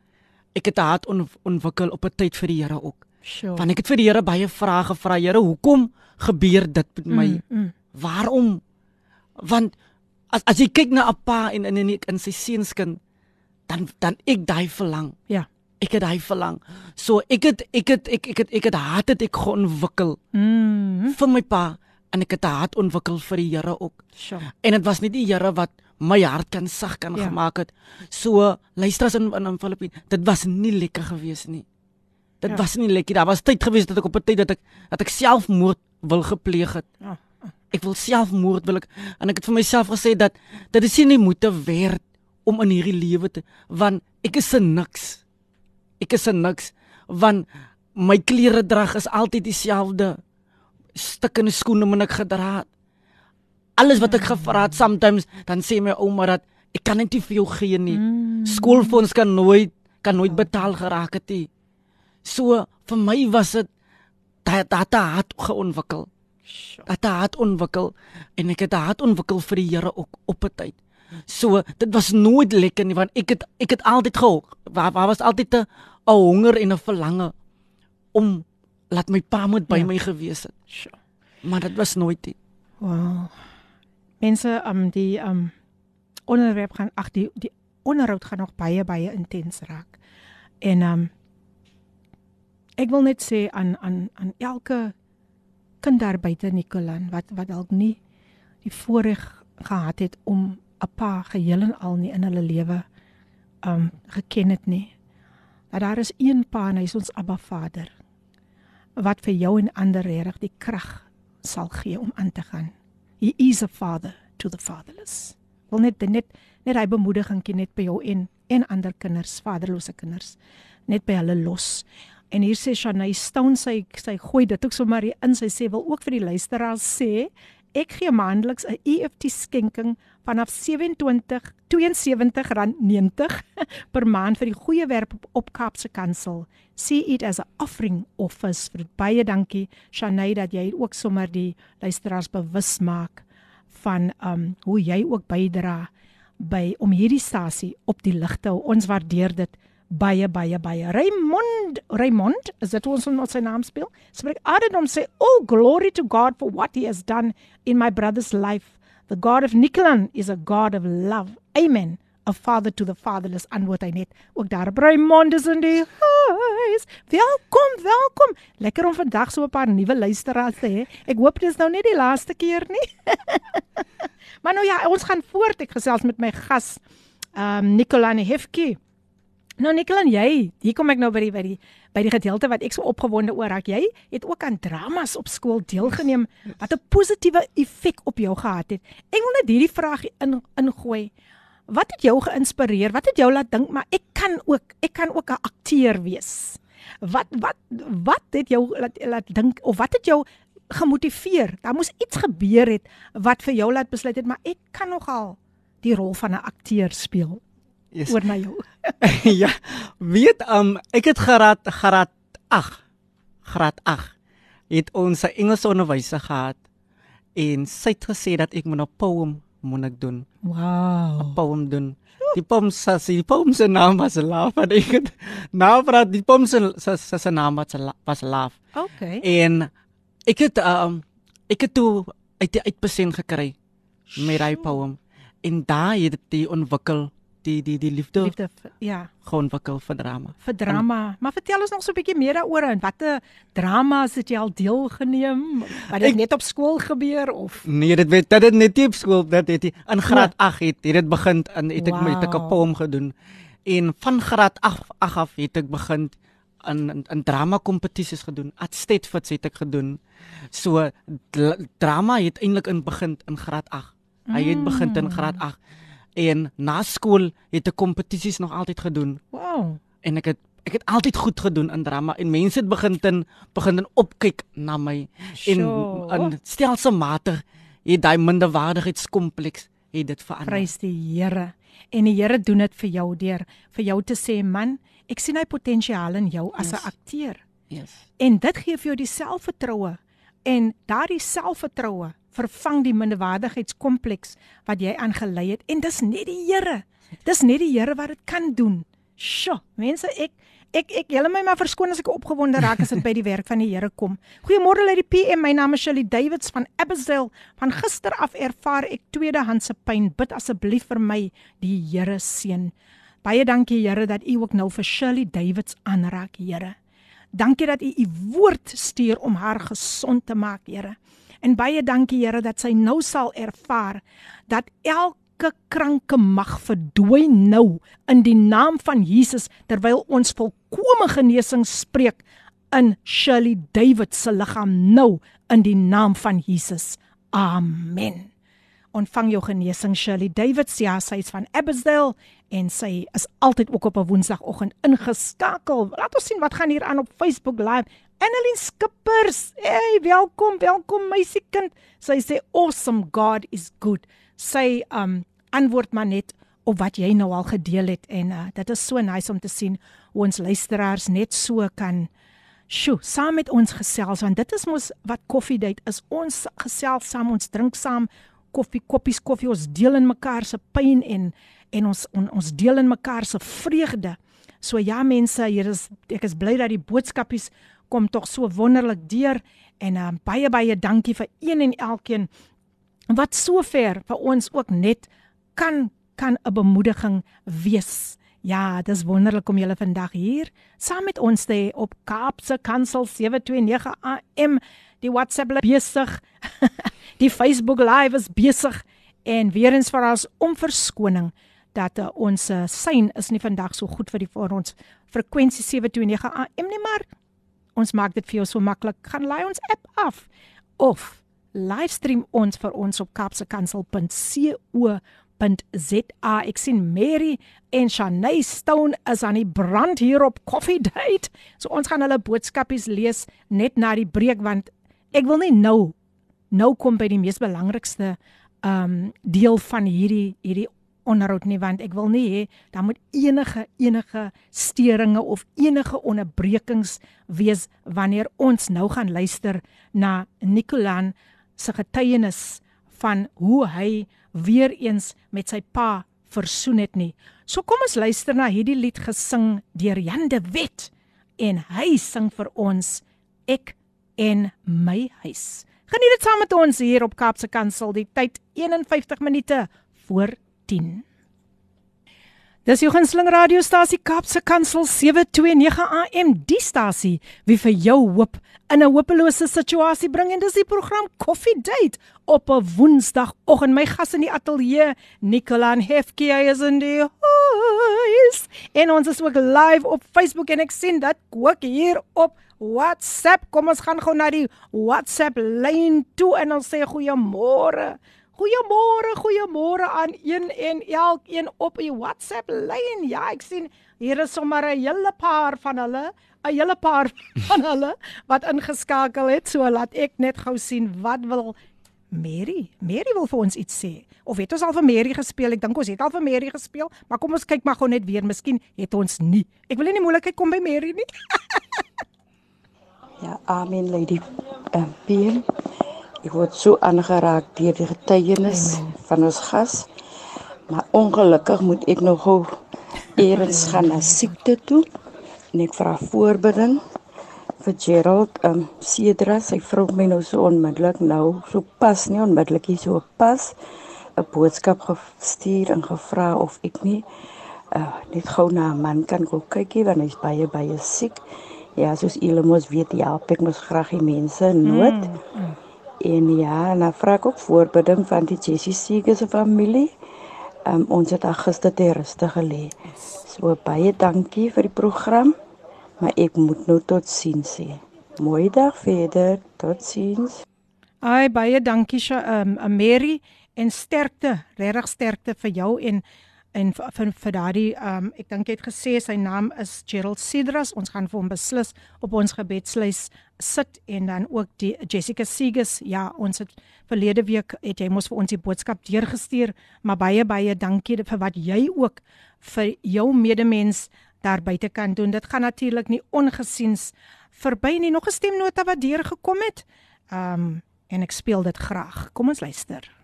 Ek het 'n hart ontwikkel op 'n tyd vir die Here ook. Sure. Want ek het vir die Here baie vrae gevra. Here, hoekom gebeur dit met my? Mm, mm. Waarom? Want as as jy kyk na 'n pa en in in, in sy seunskind, dan dan ek daai verlang. Ja. Ek het daai verlang. So ek het ek het ek ek het ek het hart het ek geontwikkel. Mm. vir my pa en ek het 'n hart ontwikkel vir die Here ook. Sure. En dit was nie die Here wat my hart kan sag kan ja. gemaak het. So luister as in in Filippine, dit was nie lekker gewees nie. Dit ja. was nie lekker. Daar was tyd gewees dat ek op 'n tyd dat ek dat ek selfmoord wil gepleeg het. Ja. Ek wil selfmoord wil ek en ek het vir myself gesê dat dit is nie moeite werd om in hierdie lewe te want ek is se niks. Ek is se niks want my klere drag is altyd dieselfde. Stukkende skoene moet ek gedra. Alles wat ek mm. gevra het sometimes dan sê my ouma dat ek kan net nie vir jou gee nie. Mm. Skoolfonds kan nooit kan nooit betaal geraak het nie. So vir my was dit dat dat het geontwikkel. Dat het ontwikkel en ek het dit ontwikkel vir die Here ook op 'n tyd. So dit was nooit lekker nie want ek het ek het altyd gehou. Waar waar was altyd 'n honger en 'n verlange om laat my pa moet by ja. my gewees het. Sure. Maar dit was nooit dit. Wow. Mense um die um onderwerp gaan ag die die onderhoud gaan nog baie baie intens raak. En um ek wil net sê aan aan aan elke kind daar buite Nicolan wat wat dalk nie die voorreg gehad het om 'n pa geheel en al nie in hulle lewe um geken het nie. Dat daar is een pa en hy is ons Abba Vader wat vir jou en ander reg die krag sal gee om aan te gaan. He is a father to the fatherless. Wil net net net hy bemoediging net by jou en en ander kinders, vaderlose kinders, net by hulle los. En hier sê Shanay Stone sy sy gooi dit ook sommer in sy sê wil ook vir die luisteraars sê ek gee maandeliks 'n EFT skenking vanaf 27 72 rand 90 per maand vir die goeie werk op, op Kaapse Kansel. See it as a offering office. Vir baie dankie Shanay dat jy ook sommer die luisteraars bewus maak van um hoe jy ook bydra by om hierdie stasie op die lig te hou. Ons waardeer dit baie baie baie. Raymond Raymond, is dit ons wat sy naam speel? Spreek Adam sê, "Oh glory to God for what he has done in my brother's life. The God of Nicolan is a God of love." Amen. A father to the fatherless antwoord hy net. Ook daar Raymond is in die huis. Welkom, welkom. Lekker om vandag so 'n paar nuwe luisteraars te hê. Ek hoop dit is nou nie die laaste keer nie. maar nou ja, ons gaan voort. Ek gesels met my gas, um, Nicolan Hefke. Nou Nikkel en jy, hier kom ek nou by die by die by die gedeelte wat ek so opgewonde oor raak. Jy het ook aan dramas op skool deelgeneem wat 'n positiewe effek op jou gehad het. Ek wil net hierdie vraag in ingooi. Wat het jou geïnspireer? Wat het jou laat dink maar ek kan ook ek kan ook 'n akteur wees? Wat wat wat het jou laat laat dink of wat het jou gemotiveer? Daar moes iets gebeur het wat vir jou laat besluit het maar ek kan nogal die rol van 'n akteur speel yes. oor na jou. ja, weet um ek het geraad graad 8. Graad 8 het ons 'n Engelse onderwyser gehad en sy het gesê dat ek moet 'n poem moet ek doen. Wow. 'n Poem doen. Die poem sê die poem se naam was Love en ek het nou praat die poem se se naam was was Love. Okay. En ek het um ek het toe uit die uitbesend gekry met daai poem en daai het dit ontwikkel die die die liefde liefde ja. gewoon wakkel vir drama. Vir drama. En, maar vertel ons nog so 'n bietjie meer daaroor en watter dramas het jy al deelgeneem? Wat dit net op skool gebeur of nee dit weet dit het net nie op skool dit het in graad 8 het het dit begin in het ek wow. met 'n poem gedoen. En van graad 8 af het ek begin in in, in drama kompetisies gedoen. At Stedfords het ek gedoen. So drama het eintlik in begin in graad 8 hy het begin in graad 8 en na skool het ek kompetisies nog altyd gedoen. Wow. En ek het ek het altyd goed gedoen in drama en mense het begin ten begin ten opkyk na my sure. en in stelselmatig het daai minderwaardigheidskompleks het dit verander. Prys die Here. En die Here doen dit vir jou deur vir jou te sê man, ek sien hy potensiaal in jou as 'n yes. akteur. Yes. En dit gee vir jou die selfvertroue en daardie selfvertroue vervang die minderwaardigheidskompleks wat jy aangelei het en dis net die Here. Dis net die Here wat dit kan doen. Sjoe, mense, ek ek ek julle my maar verskoon as ek opgewonde raak as dit by die werk van die Here kom. Goeiemôre uit die PM. My naam is Shirley Davids van Abbotsdale. Van gister af ervaar ek tweedehandse pyn. Bid asseblief vir my die Here seën. Baie dankie Here dat U ook nou vir Shirley Davids aanraak, Here. Dankie dat U U woord stuur om haar gesond te maak, Here. En baie dankie Here dat sy nou sal ervaar dat elke kranke mag verdooi nou in die naam van Jesus terwyl ons volkomme genesing spreek in Shirley David se liggaam nou in die naam van Jesus. Amen. Ontvang jou genesing Shirley David, ja, sy is van Abbotsdale en sy is altyd ook op 'n woensdagoggend ingeskakel. Laat ons sien wat gaan hier aan op Facebook Live. Annelien Skippers. Hey, welkom, welkom meisiekind. Sy sê awesome God is good. Sy um antwoord maar net op wat jy nou al gedeel het en uh, dit is so nice om te sien hoe ons luisteraars net so kan sjoe, saam met ons gesels want dit is mos wat koffie date is. Ons gesels saam, ons drink saam koffie, koppies koffie, ons deel in mekaar se pyn en en ons on, ons deel in mekaar se vreugde. So ja mense, hier is ek is bly dat die boodskapies kom tog so wonderlik deur en uh, baie baie dankie vir een en elkeen wat sover vir ons ook net kan kan 'n bemoediging wees. Ja, dis wonderlik om julle vandag hier saam met ons te hê op Kaapse Kansel 729 AM. Die WhatsApp is besig. die Facebook live is besig en weer eens vir ons om verskoning dat uh, ons uh, sein is nie vandag so goed vir die vir ons frekwensie 729 AM nie, maar ons maak dit vir jou so maklik. Gaan laai ons app af of livestream ons vir ons op kapsekansel.co.za. Ek sien Mary en Shanay Stone is aan die brand hier op Coffee Date. So ons gaan hulle boodskapies lees net na die breek want ek wil nie nou nou kom by die mees belangrikste ehm um, deel van hierdie hierdie onderhoud nie want ek wil nie hê dan moet enige enige steringe of enige onderbrekings wees wanneer ons nou gaan luister na Nicolan se getuienis van hoe hy weer eens met sy pa versoen het nie. So kom ons luister na hierdie lied gesing deur Jan de Wet en hy sing vir ons ek en my huis. Geniet dit saam met ons hier op Kaapse Kansel die tyd 51 minute voor 10. Dis jou gunsteling radiostasie Kapse Kansel 729 AM, die stasie wie vir jou hoop in 'n hopelose situasie bring en dis die program Coffee Date op 'n Woensdagoggend. My gas in die ateljee, Nicolan Hefke is in die huis. En ons is ook live op Facebook en ek sien dat ook hier op WhatsApp. Kom ons gaan gou na die WhatsApp lyn toe en ons sê goeiemôre. Goeiemôre, goeiemôre aan een en elkeen op die WhatsApp lyn. Ja, ek sien hier is sommer 'n hele paar van hulle, 'n hele paar van hulle wat ingeskakel het. So laat ek net gou sien wat wil Mary. Mary wil vir ons iets sê. Of het ons al vir Mary gespeel? Ek dink ons het al vir Mary gespeel, maar kom ons kyk maar gou net weer. Miskien het ons nie. Ek wil nie moeilikheid kom by Mary nie. ja, amen lady. Ehm uh, Ek word so aangeraak deur die getuienis Amen. van ons gas. Maar ongelukkig moet ek nog gou eers gaan na siekte toe. En ek vra voorbidding vir Gerald, ehm um, Cedra, sy vrou my nou so onmiddellik nou, so pas nie onmiddellik hier so pas 'n boodskap gestuur en gevra of ek nie uh, net gou na 'n man kan kom kykie want hy's baie baie siek. Ja, soos Elemos weet, ja, ek mos graag die mense nood. Mm, mm. En ja, en dan vra ek ook voorbidding van die Jessie Seege se familie. Um, ons het gister te rustig gelê. So baie dankie vir die program. Maar ek moet nou tot sien sê. Mooi dag verder. Totsiens. Ai baie dankie Sha, um, Mary en sterkte, regtig sterkte vir jou en en vir vir, daardie um ek dink jy het gesê sy naam is Gerald Cedras. Ons gaan vir hom beslis op ons gebedslys sit en dan ook die Jessica Seges. Ja, ons het verlede week het jy mos vir ons die boodskap deurgestuur, maar baie baie dankie vir wat jy ook vir jou medemens daar buite kan doen. Dit gaan natuurlik nie ongesiens verby nie. Nog 'n stemnota wat deurgekom het. Um en ek speel dit graag. Kom ons luister.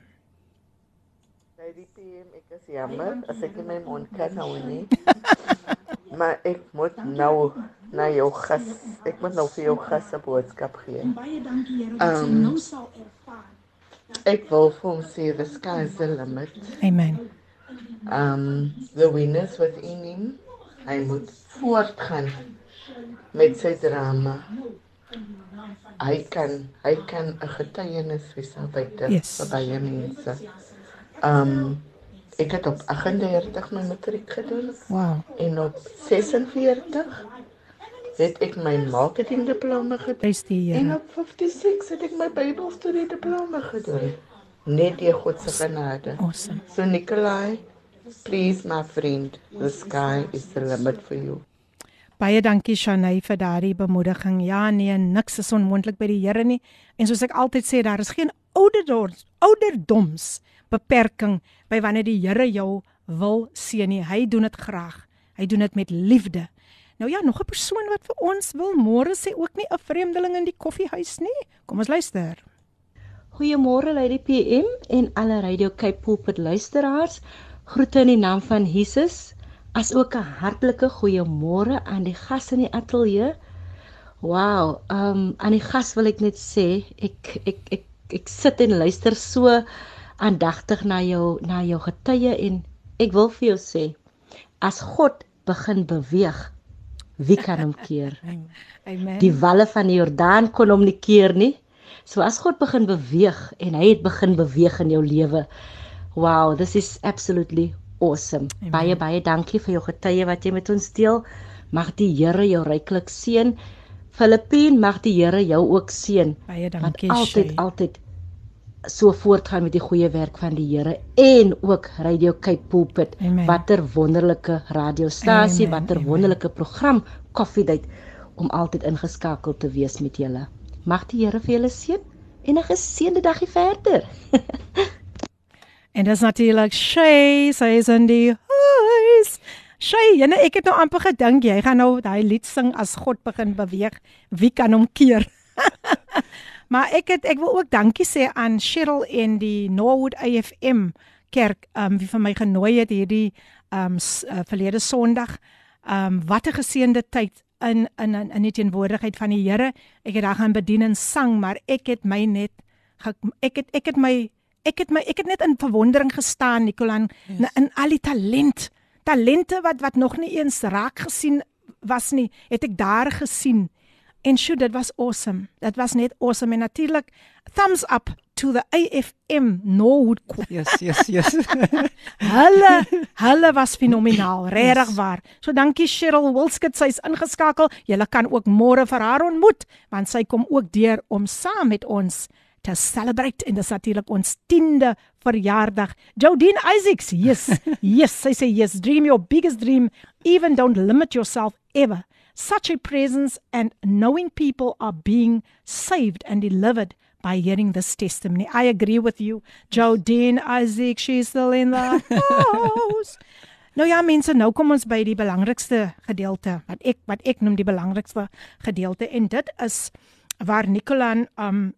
Lady PM, ek is jammer as ek my mond kan hou nie. maar ek moet nou na jou gas, ek moet nou vir jou gas 'n boodskap gee. Baie dankie Here dat um, jy nou sal ervaar. Ek wil vir hom sê the sky is the limit. Amen. Um the winners within him. Hy moet voortgaan met sy drama. Hy kan hy kan 'n getuienis wees buite yes. vir baie mense. Um ek het op 38 my matriek gedoen. Wow. En op 46 het ek my marketing diploma gedoen. En op 56 het ek my Bybelstudie diploma gedoen. Net die God se genade. Awesome. So Nikolai, please my friend, the sky is the limit for you. Baie dankie Shanay vir daardie bemoediging. Ja nee, niks is onmoontlik by die Here nie. En soos ek altyd sê, daar is geen ouderdoms, ouderdoms beperking by wanneer die Here jou wil seën nie. Hy doen dit graag. Hy doen dit met liefde. Nou ja, nog 'n persoon wat vir ons wil môre sê ook nie 'n vreemdeling in die koffiehuis nie. Kom ons luister. Goeiemôre Lady PM en alle Radio Cape Pulpit luisteraars. Groete in die naam van Jesus. As ook 'n hartlike goeiemôre aan die gas in die ateljee. Wow, ehm um, aan die gas wil ek net sê ek ek ek ek sit en luister so aandagtig na jou na jou getuie en ek wil vir jou sê as God begin beweeg wie kan hom keer? Amen. Die walle van die Jordaan kon hom nie keer nie. So as God begin beweeg en hy het begin beweeg in jou lewe wow this is absolutely awesome. Amen. baie baie dankie vir jou getuie wat jy met ons deel. Mag die Here jou ryklik seën. Filippien mag die Here jou ook seën. Baie dankie altyd altyd so voortgaan met die goeie werk van die Here en ook Radio Cape Pulpit. Watter wonderlike radiostasie, watter wonderlike program Coffee Date om altyd ingeskakel te wees met julle. Mag die Here vir julle seën en 'n geseënde dagie verder. en dis natuurlik Shay, sy is in die huis. Shay, jene ek het nou amper gedink jy gaan nou daai lied sing as God begin beweeg. Wie kan hom keer? maar ek het ek wil ook dankie sê aan Cheryl en die Norwood AFM kerk um wie van my genooi het hierdie um uh, verlede Sondag. Um wat 'n geseënde tyd in in in, in die teenwoordigheid van die Here. Ek het daar gaan bedien en sang, maar ek het my net ek het ek het my ek het my ek het net in verwondering gestaan Nicolan yes. in al die talent talente wat wat nog nie eens raak gesien was nie, het ek daar gesien. En sjoe, dit was awesome. Dit was net awesome en natuurlik thumbs up to the AFM Norwood. Yes, yes, yes. hulle hulle was fenomenaal, regtig yes. waar. So dankie Cheryl Wilskut, sy's ingeskakel. Julle kan ook môre vir haar ontmoet want sy kom ook deur om saam met ons te celebrate en dis natuurlik ons 10de verjaardag. Jodine Isaacs, yes. yes, sy sê yes, dream your biggest dream, even don't limit yourself ever such a presence and knowing people are being saved and delivered by hearing this testimony. I agree with you. Jodine Isaac, she's still in the house. nou ja, mense, nou kom ons by die belangrikste gedeelte wat ek wat ek noem die belangrikste gedeelte en dit is waar Nicolan um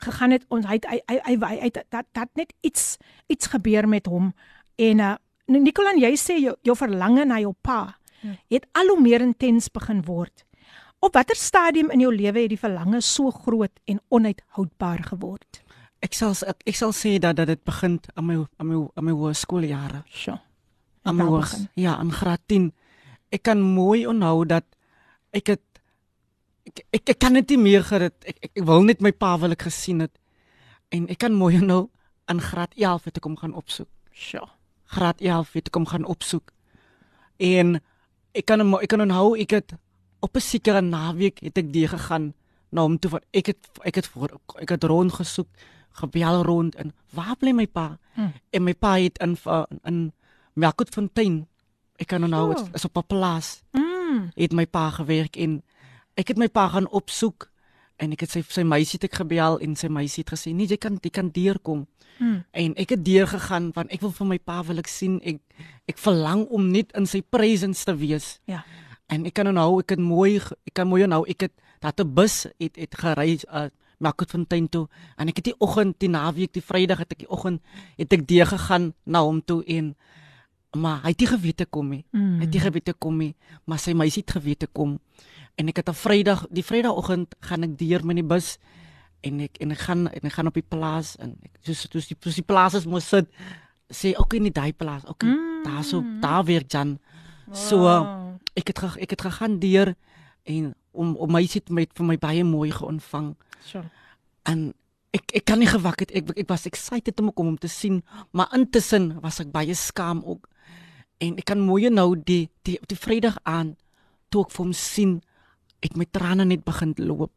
gegaan het ons hy hy hy, hy, hy, hy dat dat net iets iets gebeur met hom en uh Nicolan jy sê jou, jou verlange na jou pa Ja. Het al hoe meer intens begin word. Op watter stadium in jou lewe het die verlange so groot en onuithoudbaar geword? Ek sal ek, ek sal sê dat dat dit begin aan my aan my aan my hoërskooljare. So. Aan my hoër, ja, in graad 10. Ek kan mooi onthou dat ek het ek ek, ek kan dit nie meer gerit. Ek, ek ek wil net my pa wil ek gesien het. En ek kan mooi onthou in graad 11 het ek hom gaan opsoek. So. Graad 11 het ek hom gaan opsoek. En ek kan ek kan onthou ek het op 'n sekere naweek het ek die gegaan na hom toe van ek het ek het voor ek het rond gesoek gebel rond en waar bly my pa hmm. en my pa het in in Melkfontein ek kan onthou dit is op 'n plaas hmm. het my pa gewerk en ek het my pa gaan opsoek en ek het sy sy meisie het ek gebel en sy meisie het gesê nee jy kan jy kan deurkom Hmm. En ek het deur gegaan want ek wil vir my pa wil ek sien ek ek verlang om net in sy presence te wees. Ja. En ek kan nou ek het mooi ek kan mooi nou ek het dat 'n bus het het gery uh, Makotfontein toe en ek het die oggend die naweek die Vrydag het ek die oggend het ek deur gegaan na hom toe en maar hy het nie geweet te kom nie. Mm. Hy het nie geweet te kom nie, maar sy meisie het geweet te kom. En ek het 'n Vrydag die Vrydagoggend gaan ek deur met die bus en ek en ek gaan en ek gaan op die plaas en ek soos soos die soos die plaas is mos sit sê ook in die daai plaas ook Mm. daar so daar werk Jan so Wow. ek het ge- ek het gegaan deur en om om my sit met vir my baie mooi geontvang So. en ek ek kan nie gewag het ek ek was excited om om hom te sien maar intussen was ek baie skaam ook en ek kan mooi nou die die die Vrydag aan toe ek vir hom sien het my trane net begin loop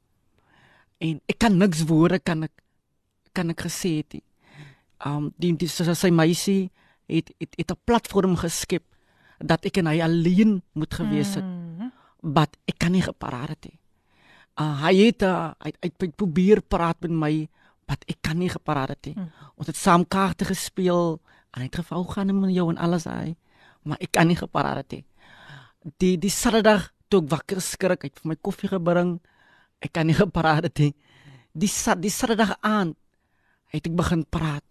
en ek kan niks woorde kan ek kan ek gesê het nie. Um die die sy, sy meisie het het het 'n platform geskep dat ek en hy alleen moet gewees het. Mm. Wat ek kan nie geparar het nie. Uh hy het uh, hy, hy het probeer praat met my wat ek kan nie geparar het nie. Mm. Ons het saam kaarte gespeel en hy het gevou gaan met jou en alles hy maar ek kan nie geparar het nie. Die die Saterdag toe ek wakker skrik, hy het vir my koffie gebring. Ek kan nie gepraat het nie. Die sa- die Saterdag aand het ek begin praat.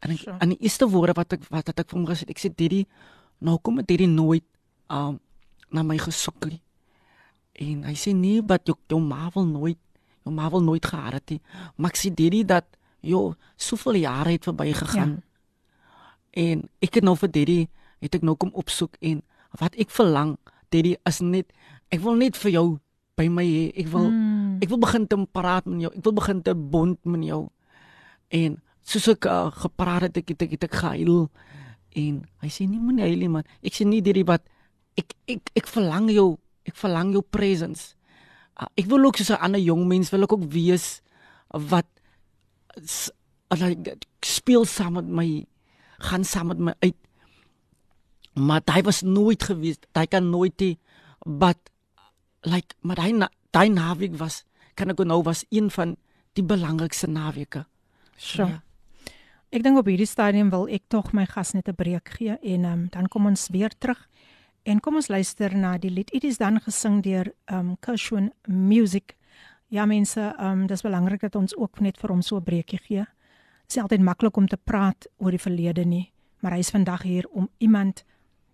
En ek, Sure. aan die eerste woorde wat ek wat het ek vir hom gesê, ek sê Didi, nou kom dit hierdie nooit um na my gesoek nie. En hy sê nee, wat jou jou ma wil nooit, jou ma wil nooit gehad het nie. Maar ek sê Didi dat jo soveel jare het verby gegaan. Ja. En ek het nou vir Didi het ek nou kom opsoek en wat ek verlang, Didi is net ek wil net vir jou by my hê. Ek wil Mm. ek wil begin te praat met jou. Ek wil begin te bond met jou. En soos ek uh, gepraat het, ek het ek, het ek gehuil. En hy sê nee, moenie huil nie man. Ek sê nie hierdie wat ek ek ek verlang jou, ek verlang jou presence. Uh, ek wil ook soos 'n ander jong mens wil ek ook wees wat s- like speel saam met my gaan saam met my uit. Maar hy was nooit gewees. Hy kan nooit die but like maar hy na, daai naweek was kan ek nou was een van die belangrikste naweke. So. Ja. Ek dink op hierdie stadium wil ek tog my gas net 'n breek gee en um, dan kom ons weer terug. En kom ons luister na die lied. Dit is dan gesing deur um Kushwan Music. Ja mense, um dis belangrik dat ons ook net vir hom so 'n breekie gee. Dit is altyd maklik om te praat oor die verlede nie, maar hy is vandag hier om iemand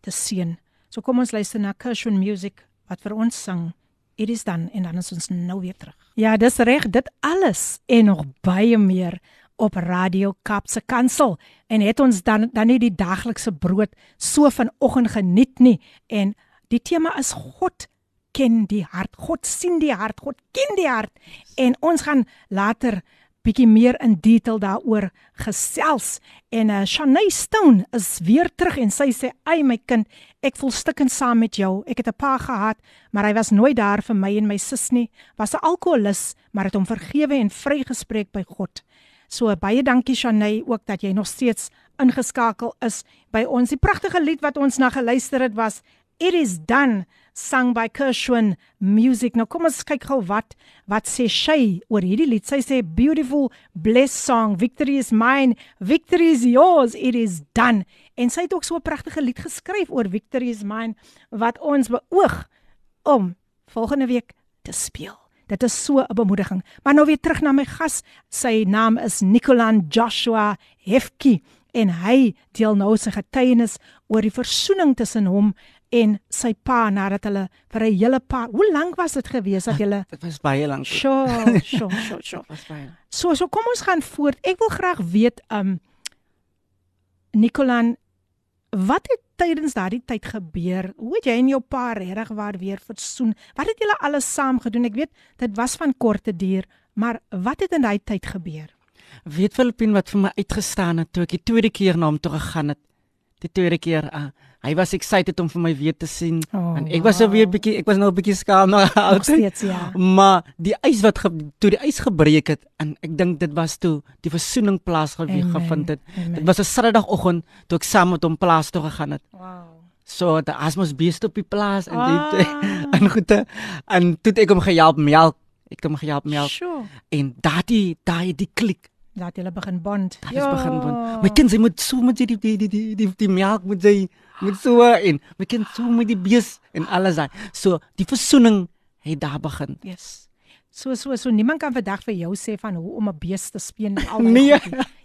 te seën. So kom ons luister na Kushwan Music wat vir ons sing. It is done en dan is ons nou weer terug. Ja, dis reg, dit alles en nog baie meer op Radio Kapse Kansel en het ons dan dan nie die daglikse brood so vanoggend geniet nie en die tema is God ken die hart. God sien die hart. God ken die hart. En ons gaan later bietjie meer in detail daaroor gesels. En uh, Shanay Stone is weer terug en sy sê: "Ag my kind, ek voel stikkend saam met jou. Ek het 'n pa gehad, maar hy was nooit daar vir my en my sus nie. Was 'n alkoholus, maar het hom vergewe en vrygespreek by God." So baie dankie Shanay ook dat jy nog steeds ingeskakel is by ons. Die pragtige lied wat ons na geluister het was It is done sung by Kershwin Music. Nou kom ons kyk gou wat wat sê sy oor hierdie lied. Sy sê beautiful blessed song. Victory is mine. Victory is yours. It is done. En sy het ook so 'n pragtige lied geskryf oor Victory is mine wat ons beoog om volgende week te speel. Dit is so 'n bemoediging. Maar nou weer terug na my gas. Sy naam is Nicolan Joshua Hefki en hy deel nou sy getuienis oor die versoening tussen hom en sy pa nadat hulle vir 'n hele paar Hoe lank was dit gewees dat julle Dit was baie lank. Sjo, sjo, sjo, sjo. Was baie. So so kom ons gaan voort. Ek wil graag weet um Nicolan wat het tydens daardie tyd gebeur? Hoe het jy en jou pa regtig waar weer versoen? Wat het julle alles saam gedoen? Ek weet dit was van korte duur, maar wat het in daai tyd gebeur? Weet Filippin wat vir my uitgestaan het toe ek die tweede keer na hom toe gegaan het. Die tweede keer uh, hy was excited om vir my weer te sien Oh, en ek was so weer bietjie ek was nou 'n bietjie skaam na Nog altyd. steeds ja. Maar die ys wat ge, toe die ys gebreek het en ek dink dit was toe die versoening plaas gewe- Amen, gevind het. amen. Dit was 'n Saterdagoggend toe ek saam met hom plaas toe gegaan het. Wow. So die asmos beest op die plaas en Ah. dit en goede en toe ek hom gehelp melk. Ek het hom gehelp melk Sjoe. en daai daai die klik Laat julle begin bond. Dit is begin van. My kind sy moet so met die die die die die, die melk moet sy moet so en my kind so met die bees en alles daai. So die versoening het daar begin. Yes. So so so niemand kan vandag vir jou sê van hoe om 'n bees te speen en al Nee.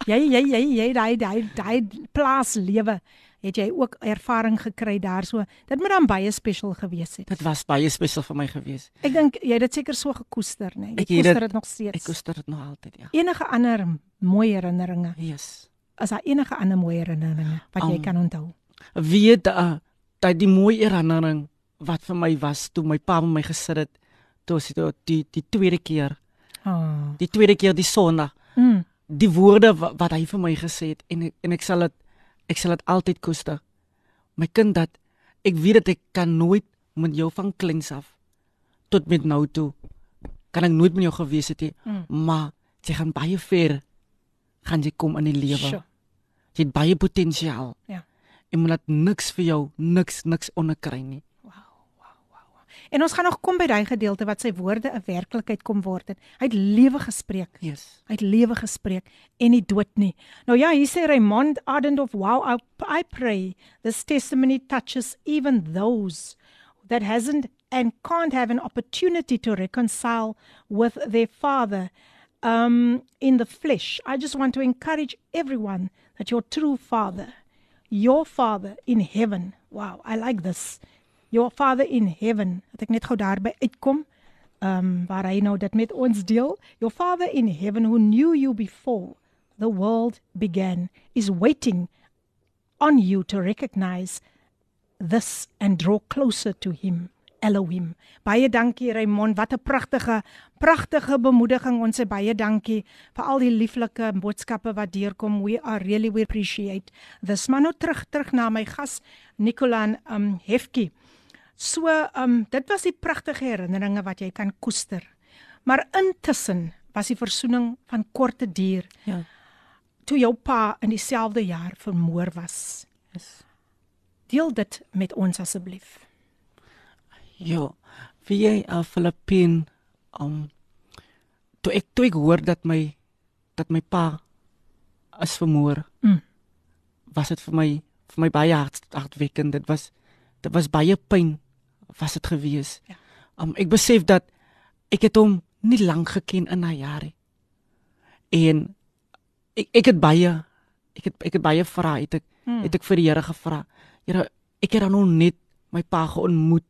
Jy jy jy jy daai daai daai plaas lewe het jy ook ervaring gekry daar so. Dit moet dan baie special gewees het. Dit was baie spesiaal vir my gewees. Ek dink jy het dit seker so gekoester, nê? Nee? Jy koester dit- dit nog steeds. Ek koester dit nog altyd, ja. enige ander mooi herinneringe. Yes. Is daar enige ander mooi herinneringe wat jy Um, kan onthou? Weet uh, dat die mooi herinnering wat vir my was toe my pa met my gesit het toe sy toe die die tweede keer, Oh. die tweede keer die Sondag. Mm. die woorde wat, wat hy vir my gesê het en en ek sal dit ek sal dit altyd koester. My kind dat ek weet dat ek kan nooit met jou van kleins af tot met nou toe kan ek nooit met jou gewees het nie, Mm. maar jy gaan baie ver gaan jy kom in die lewe. Sjoe. Jy het baie potensiaal. Ja. En moet laat niks vir jou niks niks onderkry nie. En ons gaan nog kom by daai gedeelte wat sy woorde 'n werklikheid kom word het. Hy het lewe gespreek. Yes. Hy het lewe gespreek en nie dood nie. Nou ja, hier sê Raymond Ardent of Wow I, I pray this testimony touches even those that hasn't and can't have an opportunity to reconcile with their father um in the flesh. I just want to encourage everyone that your true father, your father in heaven. Wow, I like this. Your father in heaven. Dat ek net gou daarby uitkom um waar hy nou dit met ons deel. Your father in heaven who knew you before the world began is waiting on you to recognize this and draw closer to him. Elohim. Baie dankie Raymond, wat 'n pragtige pragtige bemoediging. Ons sê baie dankie vir al die lieflike boodskappe wat deurkom. We are really we appreciate this. Maar nou terug terug na my gas Nicolan um Hefki. So um dit was die pragtige herinneringe wat jy kan koester. Maar intussen was die versoening van korte duur Ja. toe jou pa in dieselfde jaar vermoor was. Yes. Deel dit met ons asseblief. Ja, wie jy uh, Filippin um toe ek toe ek hoor dat my dat my pa is vermoor. Mm. Was dit vir my vir my baie hart hartwekkend. Dit was dit was baie pyn was dit gewees. Ja. Um ek besef dat ek het hom nie lank geken in 'n jare. En ek ek het baie ek het ek het baie vra het ek Hmm. het ek vir die Here gevra. Here, ek het dan nog net my pa geontmoet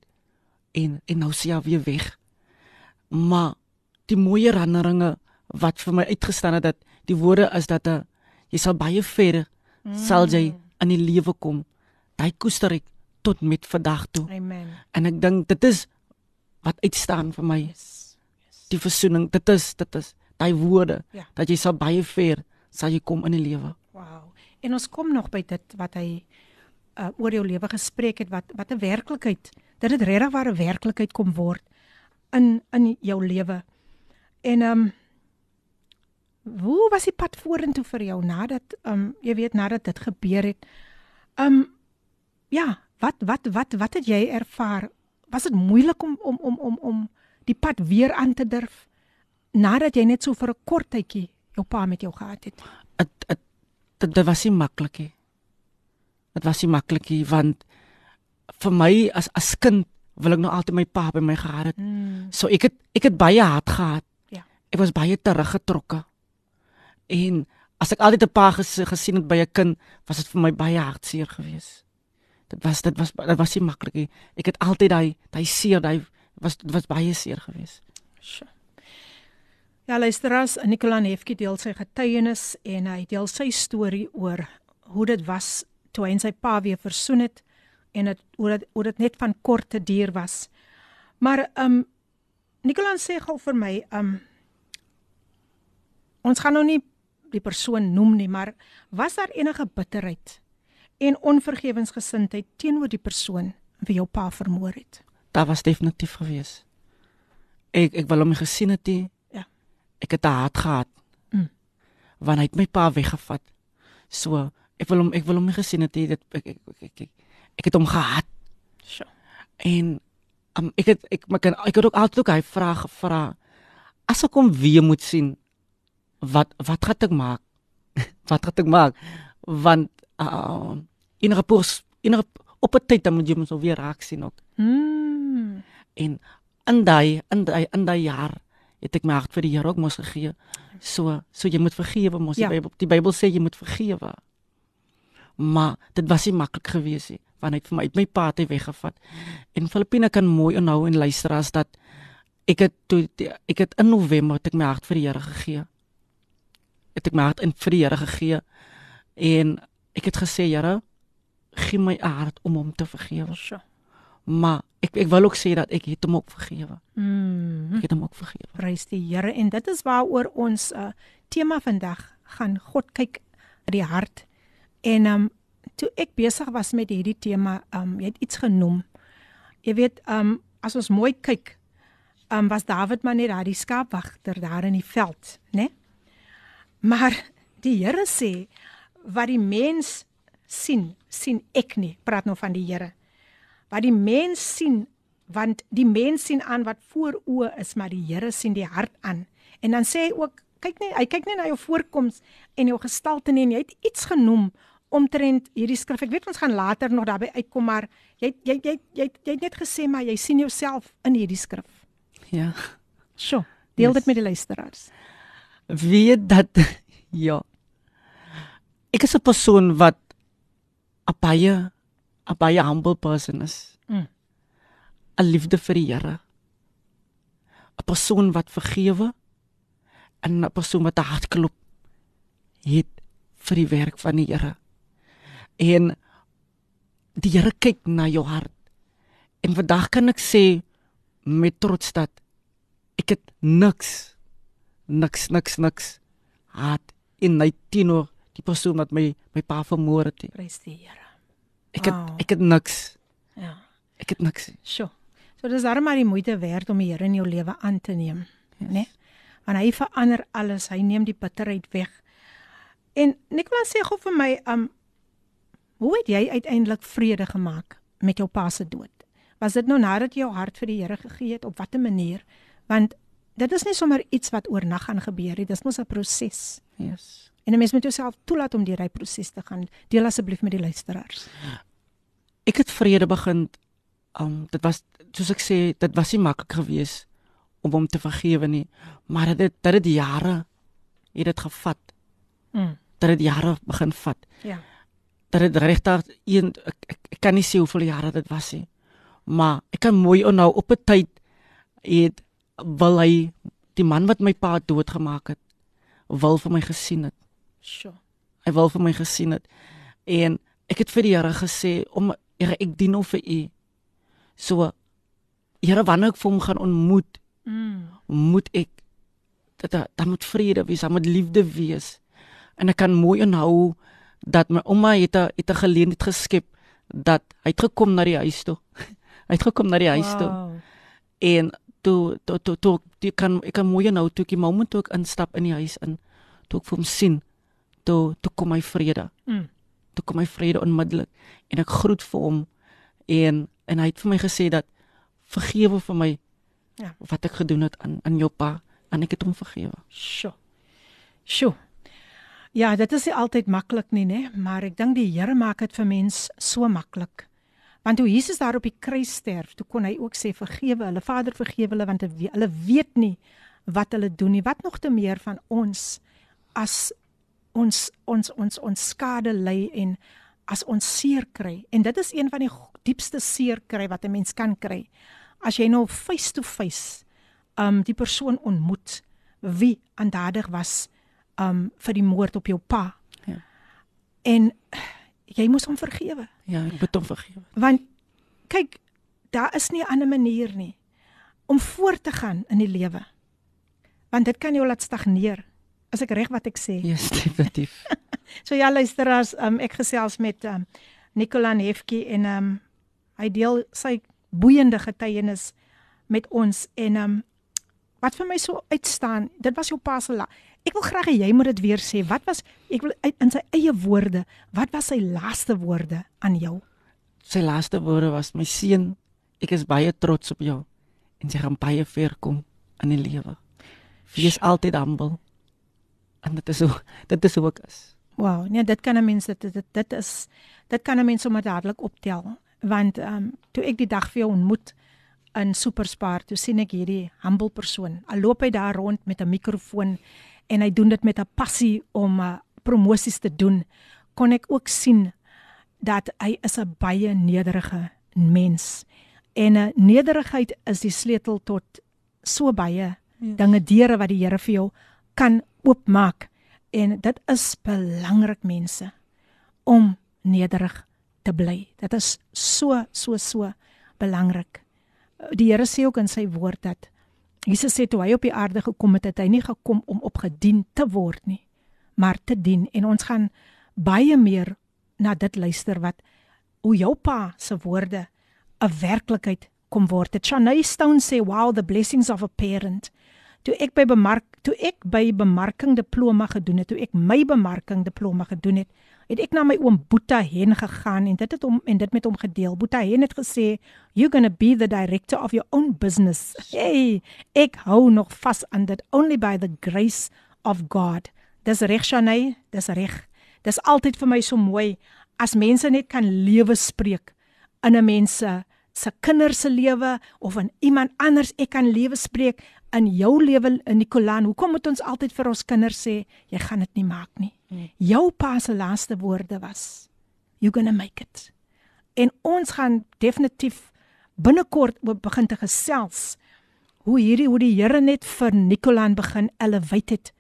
en en nou sien hy weer weg. Maar die mooi herinneringe wat vir my uitgestaan het dat die woorde is dat uh, jy sal baie verder mm. sal jy in die lewe kom. Daai koester ek tot met vandag toe. Amen. En ek dink dit is wat uitstaan vir my. Yes. Die versoening, dit is dit is daai woorde Ja. dat jy sal baie ver sal jy kom in die lewe. Wow. En ons kom nog by dit wat hy uh, oor jou lewe gespreek het wat wat 'n werklikheid. Dat dit regtig ware werklikheid kom word in in jou lewe. En ehm um, hoe was die pad vorentoe vir jou nadat ehm um, jy weet nadat dit gebeur het? Ehm um, ja, wat wat wat wat het jy ervaar? Was dit moeilik om om om om om die pad weer aan te durf nadat jy net so vir 'n kort tydjie jou pa met jou gehad het? Dit dit was nie maklik nie. Dit was nie maklik nie want vir my as as kind wil ek nou altyd my pa by my gehad het. Mm. So ek het ek het baie hard gehad. Ja. Ek was baie teruggetrokke. En as ek altyd 'n pa ges, gesien het by 'n kind, was dit vir my baie hartseer geweest. Dit was dit was dit was nie maklik nie. Ek het altyd daai daai seer, daai was dit was baie seer geweest. Sjoe. Ja, luisteraars, Nicola Nefkie deel sy getuienis en hy deel sy storie oor hoe dit was toe hy en sy pa weer versoen het en dit hoe dit hoe dit net van korte duur was. Maar ehm um, Nicola sê gou vir my, ehm um, ons gaan nou nie die persoon noem nie, maar was daar enige bitterheid en onvergewensgesindheid teenoor die persoon wie jou pa vermoor het? Daar was definitief geweest. Ek ek wil hom gesien het nie. Ja. Ek het haat gehad. Mm. Want hy het my pa weggevat. So, ek wil hom ek wil hom gesien het nie. Dit ek ek ek, ek, ek, ek het hom gehaat. Sjoe. En um, ek het ek ek, ek het ook altyd ook hy vra gevra as ek hom weer moet sien wat wat gaan ek maak? wat gaan ek maak? Want uh enige pos enige op 'n tyd dan moet jy so weer raak sien ook. Mm. En in daai in daai in daai jaar het ek my hart vir die Here ook mos gegee. So so jy moet vergewe mos Ja. die Bybel die Bybel sê jy moet vergewe. Maar dit was nie maklik gewees nie want hy het vir my uit my pa te weggevat. En Filippine kan mooi onhou en luister as dat ek het toe ek het in November het ek my hart vir die Here gegee. Het ek my hart in vir die Here gegee en ek het gesê Here gee my 'n hart om hom te vergewe. Sjoe. Maar ek ek wil ook sê dat ek het hom ook vergewe. Mm. Ek het hom ook vergewe. Prys die Here en dit is waaroor ons uh, tema vandag gaan God kyk in die hart. En um toe ek besig was met hierdie tema, um jy het iets genoem. Jy weet um as ons mooi kyk, um was Dawid maar net daar die skaapwagter daar in die veld, né? Maar die Here sê wat die mens sien, sien ek nie. Praat nou van die Here. Wat die mens sien, want die mens sien aan wat voor oë is, maar die Here sien die hart aan. En dan sê hy ook, kyk net, hy kyk net na jou voorkoms en jou gestalte nie en jy het iets genoem omtrent hierdie skrif. Ek weet ons gaan later nog daarby uitkom, maar jy jy jy jy jy het net gesê maar jy sien jouself in hierdie skrif. Ja. Sjoe, deel Yes. dit met die luisteraars. Weet dat ja. Ek is 'n persoon wat 'n baie 'n baie humble person is. Mm. 'n Liefde vir die Here. 'n Persoon wat vergewe en 'n persoon wat 'n hart klop het vir die werk van die Here. En die Here kyk na jou hart. En vandag kan ek sê met trots dat ek het niks niks niks niks haat in my teenoor die persoon wat my my pa vermoor het. Prys die Here. Ek het Wow. ek het niks. Ja. Ek het niks. Sjoe. So dis darem maar die moeite werd om die Here in jou lewe aan te neem, yes. né? Want hy verander alles. Hy neem die bitterheid weg. En Nicolas sê gou vir my, um hoe het jy uiteindelik vrede gemaak met jou pa se dood? Was dit nou nadat jy jou hart vir die Here gegee het op watter manier? Want dit is nie sommer iets wat oornag gaan gebeur nie. Dis mos 'n proses. Yes. En 'n mens moet jouself toelaat om deur daai proses te gaan. Deel asseblief met die luisteraars. Ek het vrede begin um dit was soos ek sê, dit was nie maklik geweest om hom te vergewe nie, maar dit dit het jare het dit gevat. Mm. Dit het jare begin vat. Ja. Dat dit regtig een ek, ek, ek kan nie sê hoeveel jare dit was nie. Maar ek kan mooi onthou op 'n tyd het wil hy die man wat my pa doodgemaak het wil vir my gesien het. Sjoe. Hy wil vir my gesien het. En ek het vir die Here gesê om Here ek dien hom vir u. So Here wanneer ek vir hom gaan ontmoet, Mm. moet ek dat daar- daar moet vrede wees, daar moet liefde wees. En ek kan mooi onthou dat my ouma het 'n het 'n geleentheid geskep dat hy het gekom na die huis toe. hy het gekom na die huis toe. Wow. En toe toe toe toe die kan ek kan mooi nou toe ek die moment toe ek instap in die huis in toe ek vir hom sien toe toe kom my vrede Mm. toe kom my vrede onmiddellik en ek groet vir hom en en hy het vir my gesê dat vergewe vir my Ja. wat ek gedoen het aan aan jou pa en ek het hom vergewe Sjoe. Sjoe. Ja, dit is nie altyd maklik nie, né? Maar ek dink die Here maak dit vir mens so maklik. Want toe Jesus daar op die kruis sterf, toe kon hy ook sê vergewe hulle, Vader vergewe hulle want hulle weet nie wat hulle doen nie. Wat nog te meer van ons as ons ons ons ons skade ly en as ons seer kry. En dit is een van die diepste seer kry wat 'n mens kan kry. As jy nou face to face um die persoon ontmoet wie aandadig was um vir die moord op jou pa. Ja. En jy moes hom vergewe. ja ek moet hom vergewe Want kyk, daar is nie 'n ander manier nie om voort te gaan in die lewe. Want dit kan jou laat stagneer. As ek reg wat ek sê. ja yes, definitief So ja luisteraars, um, ek gesels met um, Nicola Hefke en um, hy deel sy boeiende getuienis met ons en um, wat vir my so uitstaan, dit was jou pa se la. Ek wil graag hê jy moet dit weer sê. Wat was ek wil in sy eie woorde, wat was sy laaste woorde aan jou? sy laaste woorde was my seun ek is baie trots op jou en jy gaan baie ver kom in die lewe wees altyd humble en dit is hoe dit is hoe ek is Wow, nee, dit kan 'n mens dit dit dit is dit kan 'n mens sommer dadelik optel want ehm um, toe ek die dag vir jou ontmoet in Superspar, toe sien ek hierdie humble persoon. Al loop hy daar rond met 'n mikrofoon en hy doen dit met 'n passie om uh, promosies te doen, kon ek ook sien dat hy is 'n baie nederige mens. En 'n uh, nederigheid is die sleutel tot so baie Yes. dinge deure wat die Here vir jou kan oopmaak. En dit is belangrik mense om nederig te bly. Dit is so so so belangrik. Die Here sê ook in sy woord dat Jesus sê toe hy op die aarde gekom het, het hy nie gekom om opgedien te word nie, maar te dien. En ons gaan baie meer na dit luister wat hoe jou pa se woorde 'n werklikheid kom word. Dit Shanay Stone sê, "Wow, the blessings of a parent." Toe ek by bemark toe ek by bemarking diploma gedoen het, toe ek my bemarking diploma gedoen het, het ek na my oom Boeta Hen gegaan en dit het hom en dit met hom gedeel. Boeta Hen het gesê, "You're going to be the director of your own business." Hey, ek hou nog vas aan dit only by the grace of God. Dis reg Shanay, dis reg. Dis altyd vir my so mooi as mense net kan lewe spreek in 'n mens se se kinders se lewe of in iemand anders ek kan lewe spreek in jou lewe in Nicolaan. Hoekom moet ons altyd vir ons kinders sê jy gaan dit nie maak nie? Hmm. Jou pa se laaste woorde was you gonna make it. En ons gaan definitief binnekort begin te gesels hoe hierdie hoe die Here net vir Nicolaan begin elevate het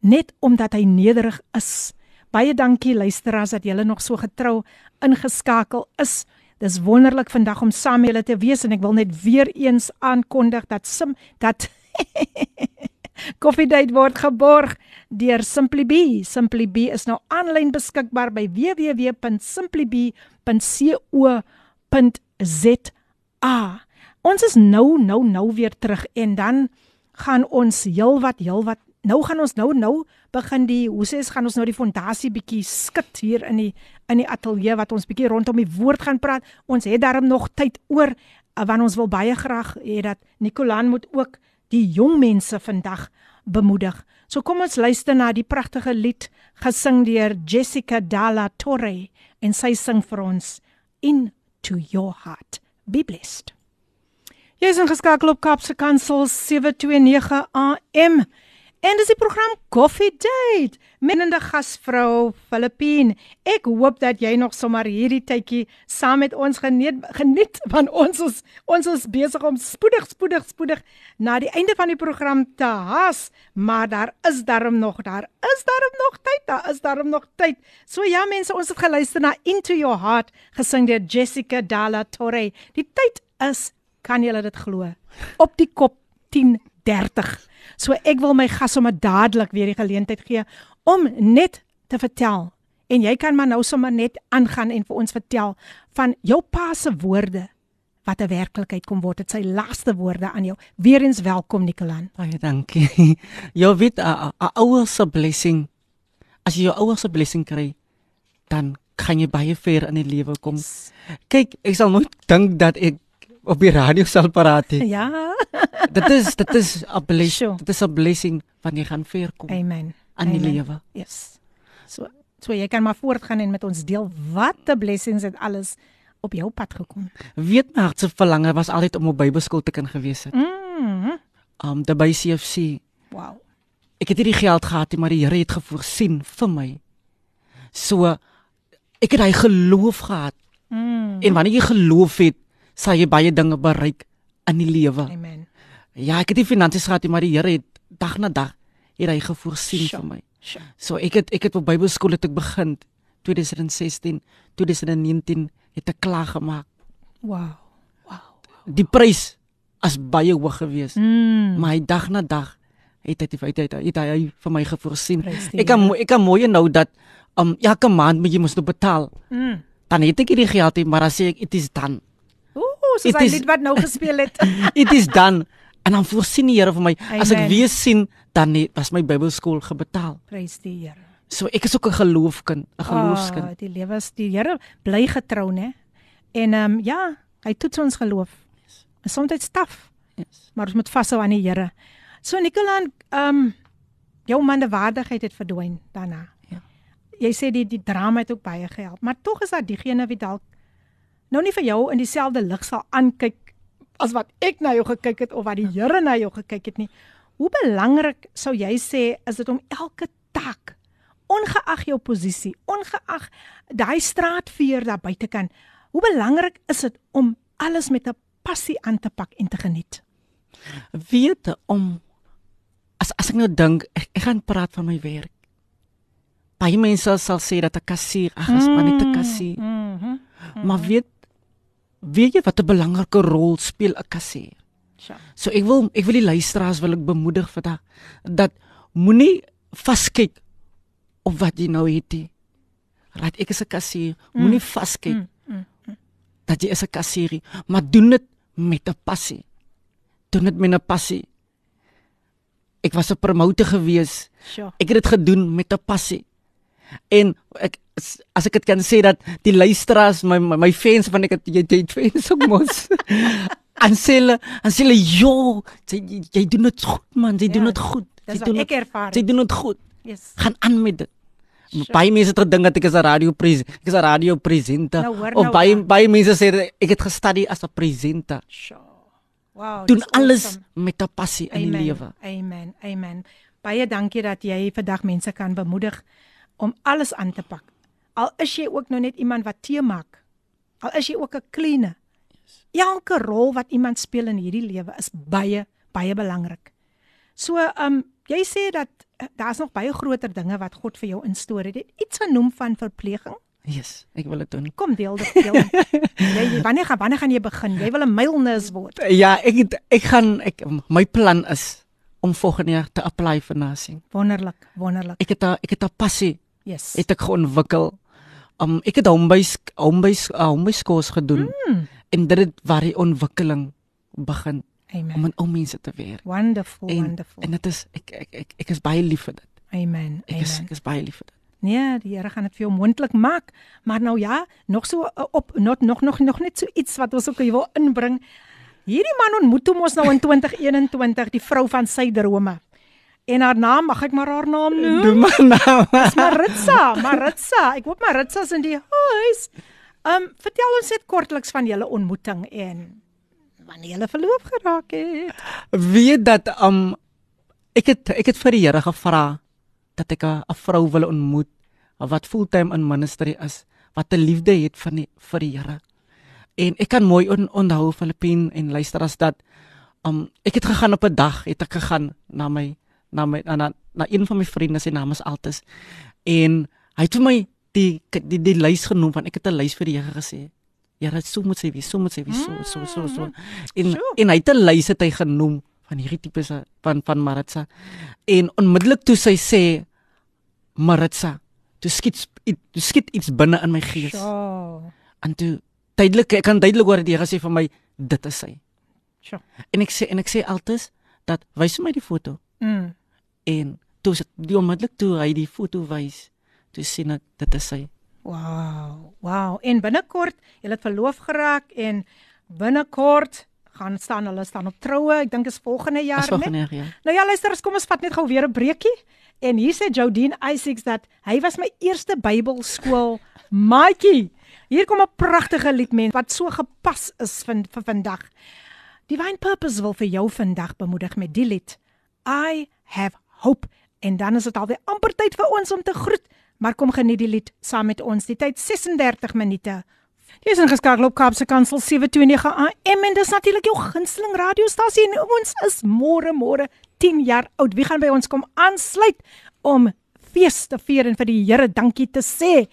net omdat hy nederig is. Baie dankie luisteraars dat julle nog so getrou ingeskakel is. Dis wonderlik vandag om saam julle te wees en ek wil net weer eens aankondig dat sim dat Coffee Date word geborg deur Simply Be. Simply Be is nou aanlyn beskikbaar by www.simplybe.co.za. Ons is nou nou nou weer terug en dan gaan ons heelwat heelwat nou gaan ons nou nou begin die hoe sê ons gaan ons nou die fondasie bietjie skit hier in die in die ateljee wat ons bietjie rondom die woord gaan praat. Ons het daarom nog tyd oor uh, want ons wil baie graag hê dat Nicolaan moet ook die jong mense vandag bemoedig. So kom ons luister na die pragtige lied gesing deur Jessica Dalla Torre en sy sing vir ons Into Your Heart. Be blessed. Jy is ingeskakel op Kapse Kansel 729 AM. En dis die program Coffee Date met 'n gasvrou Filippine. Ek hoop dat jy nog sommer hierdie tydjie saam met ons geniet geniet want ons is ons is besig om spoedig spoedig spoedig na die einde van die program te haas, maar daar is darm nog daar is darm nog tyd, daar is darm nog tyd. So ja mense, ons het geluister na Into Your Heart gesing deur Jessica Dalla Torre. Die tyd is, kan julle dit glo, op die kop 10:30. So ek wil my gas sommer dadelik weer die geleentheid gee om net te vertel. En jy kan maar nou sommer net aangaan en vir ons vertel van jou pa se woorde wat 'n werklikheid kom word. Dit sy laaste woorde aan jou. Weerens welkom Nicolan. Baie dankie. Jy weet 'n ouer se blessing. As jy jou ouer se blessing kry, dan kan jy baie ver in die lewe kom. Yes. Kyk, ek sal nooit dink dat ek op die radio sal praat nie. Ja. dit is dit is 'n blessing. Dit is 'n blessing wanneer jy gaan ver kom. Amen. aan die lewe. Yes. So so jy kan maar voortgaan en met ons deel wat 'n blessings het alles op jou pad gekom. Weet my hartse verlange was altyd om op Bybelskool te kan gewees het. Mm. Um te by CFC. Wow. Ek het hierdie geld gehad, maar die Here het gevoorsien vir my. So ek het hy geloof gehad. Mm. En wanneer jy geloof het, sal jy baie dinge bereik in die lewe. Amen. Ja, ek het die finansies gehad, maar die Here het dag na dag het hy gevoorsien vir my. Sure. So ek het ek het op Bybelskool het ek begin 2016, 2019 het ek klaar gemaak. Wow. Wow. Die prys as baie hoog geweest. Mm. Maar hy dag na dag het hy het hy, het, het hy vir my gevoorsien. Ek kan ek kan mooi nou dat um elke maand moet jy mos nou betaal. Mm. Dan het ek hierdie geld, hê, maar as ek it is done. Soos hy lied wat nou gespeel het. It is done. En dan voorsien die Here vir my. As ek Amen. weer sien, dan het, was my Bybelskool gebetaal. Prys die Here. So ek is ook 'n geloofskind, 'n geloofskind. Ah, die lewe is die Here bly getrou, né? En ehm um, ja, hy toets ons geloof. Is soms dit staf, Yes. maar ons moet vashou aan die Here. So Nicolaan, ehm um, jou mandewaardigheid het verdwyn daarna. Ja. Jy sê die die drama het ook baie gehelp, maar tog is daar diegene wie dalk nou nie vir jou in dieselfde lig sal aankyk as wat ek na jou gekyk het of wat die Here na jou gekyk het nie. Hoe belangrik sou jy sê is dit om elke taak ongeag jou posisie, ongeag daai straatvuur daar buitekant, hoe belangrik is dit om alles met 'n passie aan te pak en te geniet? Weet om as as ek nou dink, ek, ek gaan praat van my werk. Baie mense sal sê dat 'n kassier, ag, is maar net 'n kassier. Mhm. Mm Maar weet weet jy wat 'n belangrike rol speel 'n kassier? Sjoe. So ek wil ek wil die luisteraars wil ek bemoedig vandag dat moenie vaskyk op wat jy nou het nie. Right, ek is 'n kassier. Moenie vaskyk Mm, mm, mm. dat jy is 'n kassier, maar doen dit met 'n passie. Doen dit met 'n passie. Ek was 'n promotor gewees. Sjoe. Ek het dit gedoen met 'n passie. En ek as ek dit kan sê dat die luisteraars my my, my fans van ek het jy jy het fans ook mos. en sê hulle en sê hulle jo, jy, jy, doen dit goed man, jy Ja, doen dit goed. Jy doen ek dit- ervaar. Jy doen dit goed. Yes. Gaan aan met dit. Sure. Baie mense het gedink dat ek is 'n radio pres ek is 'n radio presenter. Nou hoor of nou baie dan. baie mense sê ek het gestudie as 'n presenter. Sjoe. Wow. Doen alles awesome. met 'n passie in die Amen. lewe. Amen. Amen. Baie dankie dat jy vandag mense kan bemoedig om alles aan te pak. Al is jy ook nou net iemand wat tee maak. Al is jy ook 'n cleaner. Elke rol wat iemand speel in hierdie lewe is baie baie belangrik. So, ehm um, jy sê dat uh, daar's nog baie groter dinge wat God vir jou instoor het. Iets genoem van verpleging. Yes, ek wil dit doen. Kom deel dit deel. jy wanneer gaan wanneer gaan jy begin? Jy wil 'n mylnis word. Ja, ek het, ek gaan ek my plan is om volgende jaar te apply vir nursing. Wonderlik, wonderlik. Ek het 'n ek het 'n passie Yes. het ek geontwikkel. Um ek het homebase homebase uh, homebase course gedoen Mm. en dit het waar die ontwikkeling begin Amen. om met ou mense te werk. Wonderful, En wonderful. en dit is ek ek ek, ek is baie lief vir dit. Amen. Ek is Amen. ek is baie lief vir dit. Nee, die Here gaan dit vir jou moontlik maak. Maar nou ja, nog so uh, op nog nog nog nog net so iets wat ons ook wil inbring. Hierdie man ontmoet hom ons nou in 2021, die vrou van sy drome. En haar naam, mag ek maar haar naam noem? Doen maar nou. Dis Maritza, Maritza. Ek hoop Maritza's in die huis. Um vertel ons net kortliks van julle ontmoeting en wanneer julle verloof geraak het. Weet dat um ek het ek het vir die Here gevra dat ek 'n vrou wil ontmoet wat fulltime in ministry is, wat 'n liefde het vir die, vir die Here. En ek kan mooi on, onthou Filippin en luister as dat um ek het gegaan op 'n dag, het ek gegaan na my na my na, na een van my vriende se naam is Altus. En hy het vir my die die die, die lys genoem van ek het 'n lys vir die Here gesê. Here, so moet sy wees, so moet sy wees, so so so so. En So. en hy het 'n lys het hy genoem van hierdie tipe se van van Maritza. En onmiddellik toe sy sê Maritza, toe skiet toe skiet iets binne in my gees. Sjoe. En toe tydelik ek kan duidelik hoor die Here sê vir my dit is sy. Sjoe. En ek sê en ek sê altyd dat wys vir my die foto. Mm. En toe sit die onmiddellik toe hy die foto wys, toe sien ek dit is sy. Wow. Wow. En binnekort, julle het verloof geraak en binnekort gaan staan hulle staan op troue. Ek dink is volgende jaar, As volgende jaar, ja. Nou ja, luister, ons kom ons vat net gou weer 'n breekie. En hier sê Jodine Isaacs dat hy was my eerste Bybelskool maatjie. Hier kom 'n pragtige lied mens wat so gepas is vir vir vandag. Divine Purpose wil vir jou vandag bemoedig met die lied I have hope. En dan is dit alweer amper tyd vir ons om te groet, maar kom geniet die lied saam met ons. Die tyd 36 minute. Jy is ingeskakel op Kaapse Kansel 729 AM en dis natuurlik jou gunsteling radiostasie en ons is môre môre 10 jaar oud. Wie gaan by ons kom aansluit om fees te vier en vir die Here dankie te sê.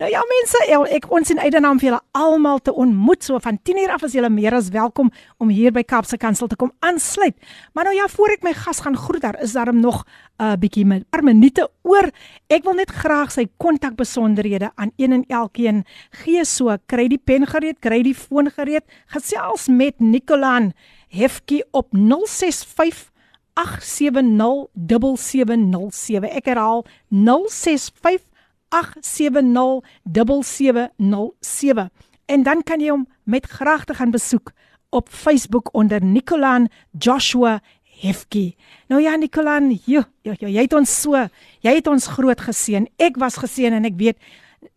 Nou ja mense, ek ons in uitnaam vir julle almal te ontmoet. So van 10uur af is julle meer as welkom om hier by Kaapse Kansel te kom aansluit. Maar nou ja, voor ek my gas gaan groet, daar is daar nog 'n uh, bietjie min paar minute oor. Ek wil net graag sy kontakbesonderhede aan een en elkeen gee. So kry die pen gereed, kry die foon gereed. Gesels met Nicolaan Hefkie op 065 8707707. Ek herhaal 065 8707707. En dan kan jy hom met graagte gaan besoek op Facebook onder Nicolaan Joshua Hefkie. Nou ja Nicolaan, jy, jy, jy het ons so, jy het ons groot geseën. Ek was geseën en ek weet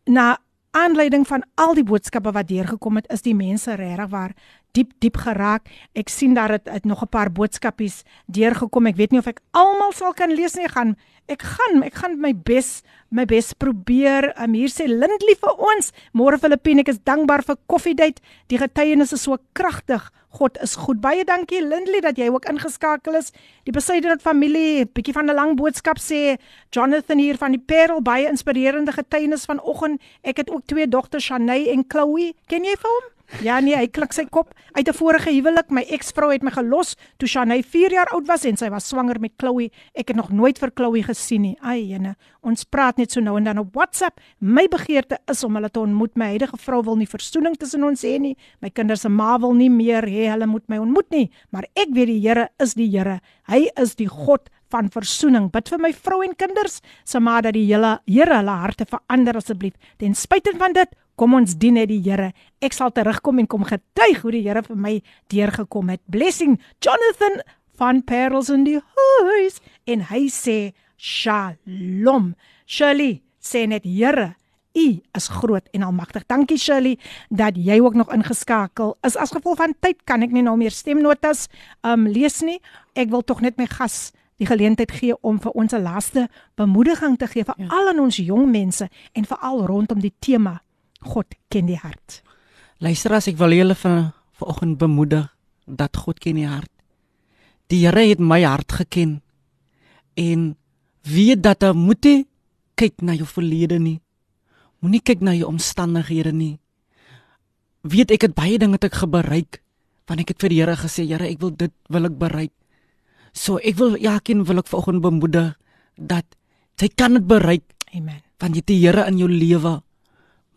na aanleiding van al die boodskappe wat deurgekom het, is die mense regtig waar diep diep geraak. Ek sien daar het, het nog 'n paar boodskapies deurgekom. Ek weet nie of ek almal sal kan lees nie. Ek gaan ek gaan ek gaan my bes my bes probeer. Um, hier sê Lindley vir ons. Môre Filippine, ek is dankbaar vir Coffee Date. Die getuienis is so kragtig. God is goed. Baie dankie Lindley dat jy ook ingeskakel is. Die Besuidenhout familie, bietjie van 'n lang boodskap sê Jonathan hier van die Parel, baie inspirerende getuienis vanoggend. Ek het ook twee dogters, Shanay en Chloe. Ken jy vir hom? Ja nee, hy klik sy kop uit 'n vorige huwelik. My eksvrou het my gelos toe Shanay 4 jaar oud was en sy was swanger met Chloe. Ek het nog nooit vir Chloe gesien nie. Ai jene, ons praat net so nou en dan op WhatsApp. My begeerte is om hulle te ontmoet. My huidige vrou wil nie versoening tussen ons hê nie. My kinders se ma wil nie meer hê hulle moet my ontmoet nie, maar ek weet die Here is die Here. Hy is die God van versoening. Bid vir my vrou en kinders, se maar dat die hele Here hulle harte verander asseblief. Ten spyte van dit, kom ons dien net die Here. Ek sal terugkom en kom getuig hoe die Here vir my deurgekom het. Blessing Jonathan van Pearls in die huis en hy sê Shalom. Shirley sê net Here U is groot en almagtig. Dankie Shirley dat jy ook nog ingeskakel is. As gevolg van tyd kan ek nie nou meer stemnotas um lees nie. Ek wil tog net my gas die geleentheid gee om vir ons 'n laaste bemoediging te gee vir ja. al aan ons jong mense en veral rondom die tema God ken die hart. Luister as ek wil julle vir vanoggend bemoedig dat God ken die hart. Die Here het my hart geken en weet dat jy moet nie kyk na jou verlede nie. Moenie kyk na jou omstandighede nie. Weet ek het baie dinge wat ek gebereik want ek het vir die Here gesê, Here, ek wil dit wil ek bereik. So ek wil elkeen wil ek vanoggend bemoedig dat jy kan dit bereik Amen. want jy het die Here in jou lewe.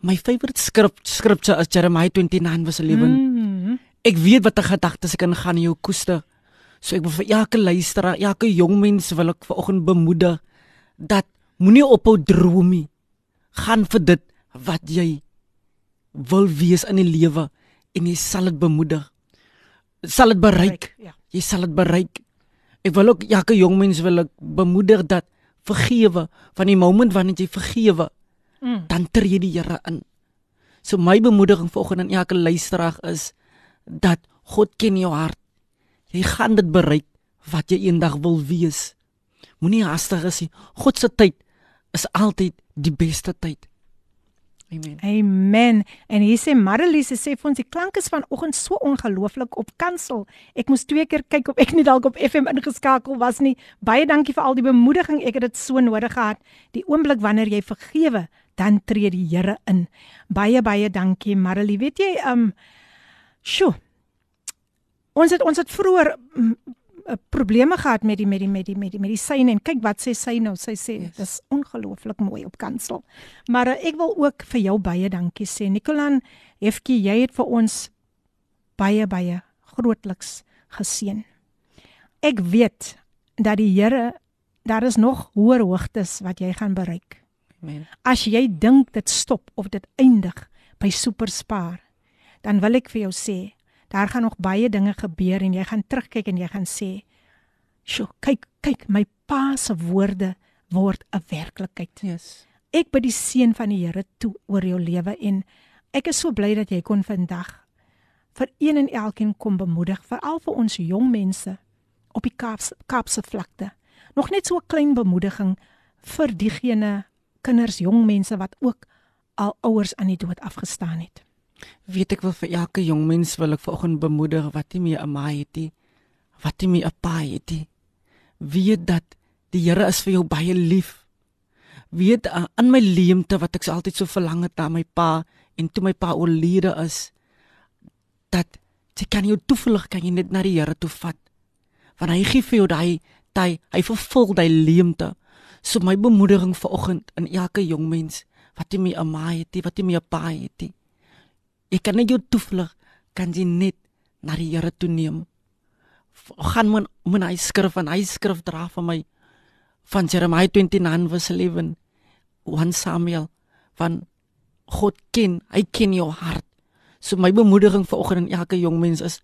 My favorite script scripture is Jeremiah 29 verse 11. Mm. Ek weet watter gedagtes ek ingaan in jou koeste. So ek wil vir elke luisteraar, elke jong mens wil ek vanoggend bemoedig dat moenie ophou droom nie. Gaan vir dit wat jy wil wees in die lewe en jy sal dit bemoedig. sal dit bereik. Ja. Jy sal dit bereik. Ek wil ook elke jong mens wil ek bemoedig dat vergewe van die oomblik wanneer jy vergewe, mm. dan tree die Here in. So my bemoediging vanoggend aan elke luisteraar is dat God ken jou hart. Jy gaan dit bereik wat jy eendag wil wees. Moenie haastig wees nie. God se tyd is altyd die beste tyd. Amen. Amen. En hier sê Marilise sê vir ons die klank is vanoggend so ongelooflik op kansel. Ek moes twee keer kyk of ek nie dalk op FM ingeskakel was nie. Baie dankie vir al die bemoediging. Ek het dit so nodig gehad. Die oomblik wanneer jy vergewe, dan tree die Here in. Baie baie dankie Marilie. Weet jy, um sjo. Ons het ons het vroeër uh, probleme gehad met die met die met die met die medisyne en kyk wat sê sy nou sy sê yes. dis ongelooflik mooi op kansel maar uh, ek wil ook vir jou baie dankie sê Nicolan Efkie jy het vir ons baie baie grootliks geseën ek weet dat die Here daar is nog hoër hoogtes wat jy gaan bereik amen as jy dink dit stop of dit eindig by superspaar dan wil ek vir jou sê daar gaan nog baie dinge gebeur en jy gaan terugkyk en jy gaan sê, "Sjoe, kyk, kyk, my pa se woorde word 'n werklikheid." Yes. Ek bid die seën van die Here toe oor jou lewe en ek is so bly dat jy kon vandag vir een en elkeen kom bemoedig, veral vir ons jong mense op die Kaapse Kaapse vlakte. Nog net so 'n klein bemoediging vir diegene kinders, jong mense wat ook al ouers aan die dood afgestaan het. Weet ek wil vir elke jong mens wil ek vanoggend bemoedig wat nie meer 'n ma het nie, wat nie meer 'n pa het nie. Weet dat die Here is vir jou baie lief. Weet uh, in my leemte wat ek altyd so verlang het na my pa en toe my pa oorlede is dat jy kan jou toevlug kan jy net na die Here toe vat. Want hy gee vir jou daai hy hy vervul daai leemte. So my bemoediging vanoggend in elke jong mens wat nie 'n ma het nie, wat nie 'n pa het nie. Ek kan net jou toevlug, kan jy net na die Here toe neem. Gaan moet moet hy skrif en hy skrif dra vir my van Jeremiah 29 vers 11 1 Samuel van God ken, hy ken jou hart. So my bemoediging vir oggend en elke jong mens is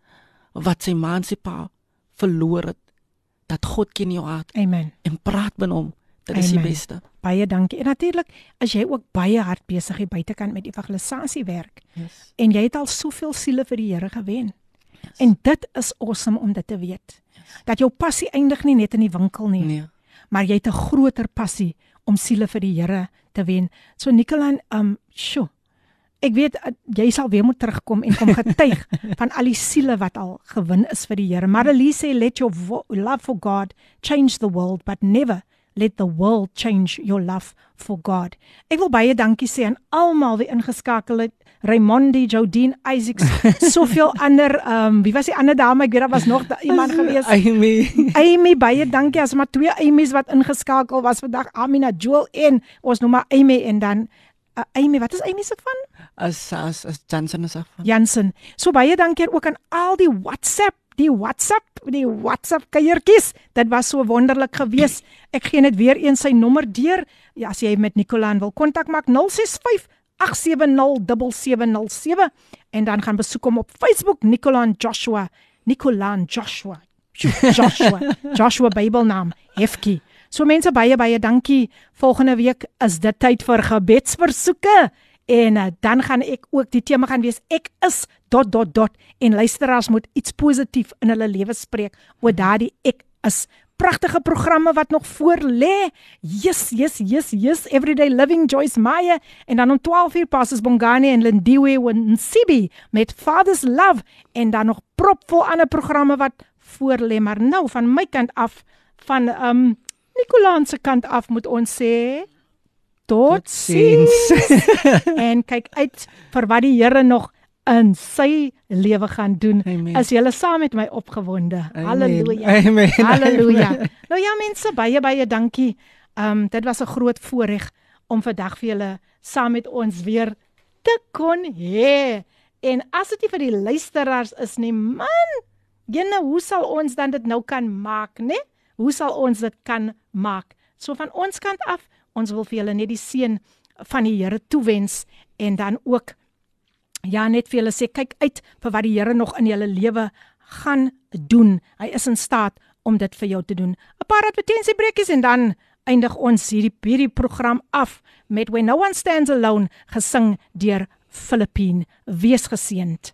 wat sy man se pa verloor het dat God ken jou hart. Amen. En praat met hom. Dit is die beste. Baie dankie. En natuurlik, as jy ook baie hard besig hier buitekant met evangelisasie werk. Yes. En jy het al soveel siele vir die Here gewen. Yes. En dit is awesome om dit te weet. Yes. Dat jou passie eindig nie net in die winkel nie. Nee. Maar jy het 'n groter passie om siele vir die Here te wen. So Nicolan, um, sjo. Ek weet uh, jy sal weer moet terugkom en kom getuig van al die siele wat al gewin is vir die Here. Maar Elise sê let your love for God change the world but never let the world change your love for God. Ek wil baie dankie sê aan almal wie ingeskakel het. Raymondi, Jodine, Isaacs, soveel ander ehm um, wie was die ander dame? Ek weet daar was nog iemand gewees. Amy. Amy, baie dankie as maar twee Amy's wat ingeskakel was vandag. Amina, Joel en ons noem maar Amy en dan uh, Amy, wat is Amy se van? As as as Jansen is af. Jansen. So baie dankie ook aan al die WhatsApp die WhatsApp, die WhatsApp kuiertjies. Dit was so wonderlik geweest. Ek gee net weer een sy nommer deur. Ja, as jy met Nicolaan wil kontak maak 065 8707707 en dan gaan besoek hom op Facebook Nicolaan Joshua. Nicolaan Joshua. Joshua. Joshua Bybelnaam Hefki. So mense baie baie dankie. Volgende week is dit tyd vir gebedsversoeke. En uh, dan gaan ek ook die tema gaan wees ek is dot dot dot en luisteraars moet iets positief in hulle lewe spreek oor daardie ek is pragtige programme wat nog voor lê. Yes, yes, yes, yes. Everyday Living Joyce Meyer en dan om 12:00 passes Bongani en Lindiwe en Sibi met Father's Love en dan nog propvol ander programme wat voor lê, maar nou van my kant af van ehm um, Nicolaas se kant af moet ons sê tot sins. en kyk uit vir wat die Here nog in sy lewe gaan doen. Amen. As jy saam met my opgewonde. Halleluja. Amen. Halleluja. Nou ja mense, baie baie dankie. Ehm um, dit was 'n groot voorreg om vandag vir julle saam met ons weer te kon hê. En as dit nie vir die luisteraars is nie, man, jene, hoe sal ons dan dit nou kan maak, né? Hoe sal ons dit kan maak? So van ons kant af ons wil vir julle net die seën van die Here toewens en dan ook ja net vir julle sê kyk uit vir wat die Here nog in julle lewe gaan doen. Hy is in staat om dit vir jou te doen. 'n Paar advertensiebreekies en dan eindig ons hierdie hierdie program af met When No One Stands Alone gesing deur Filippine. Wees geseënd.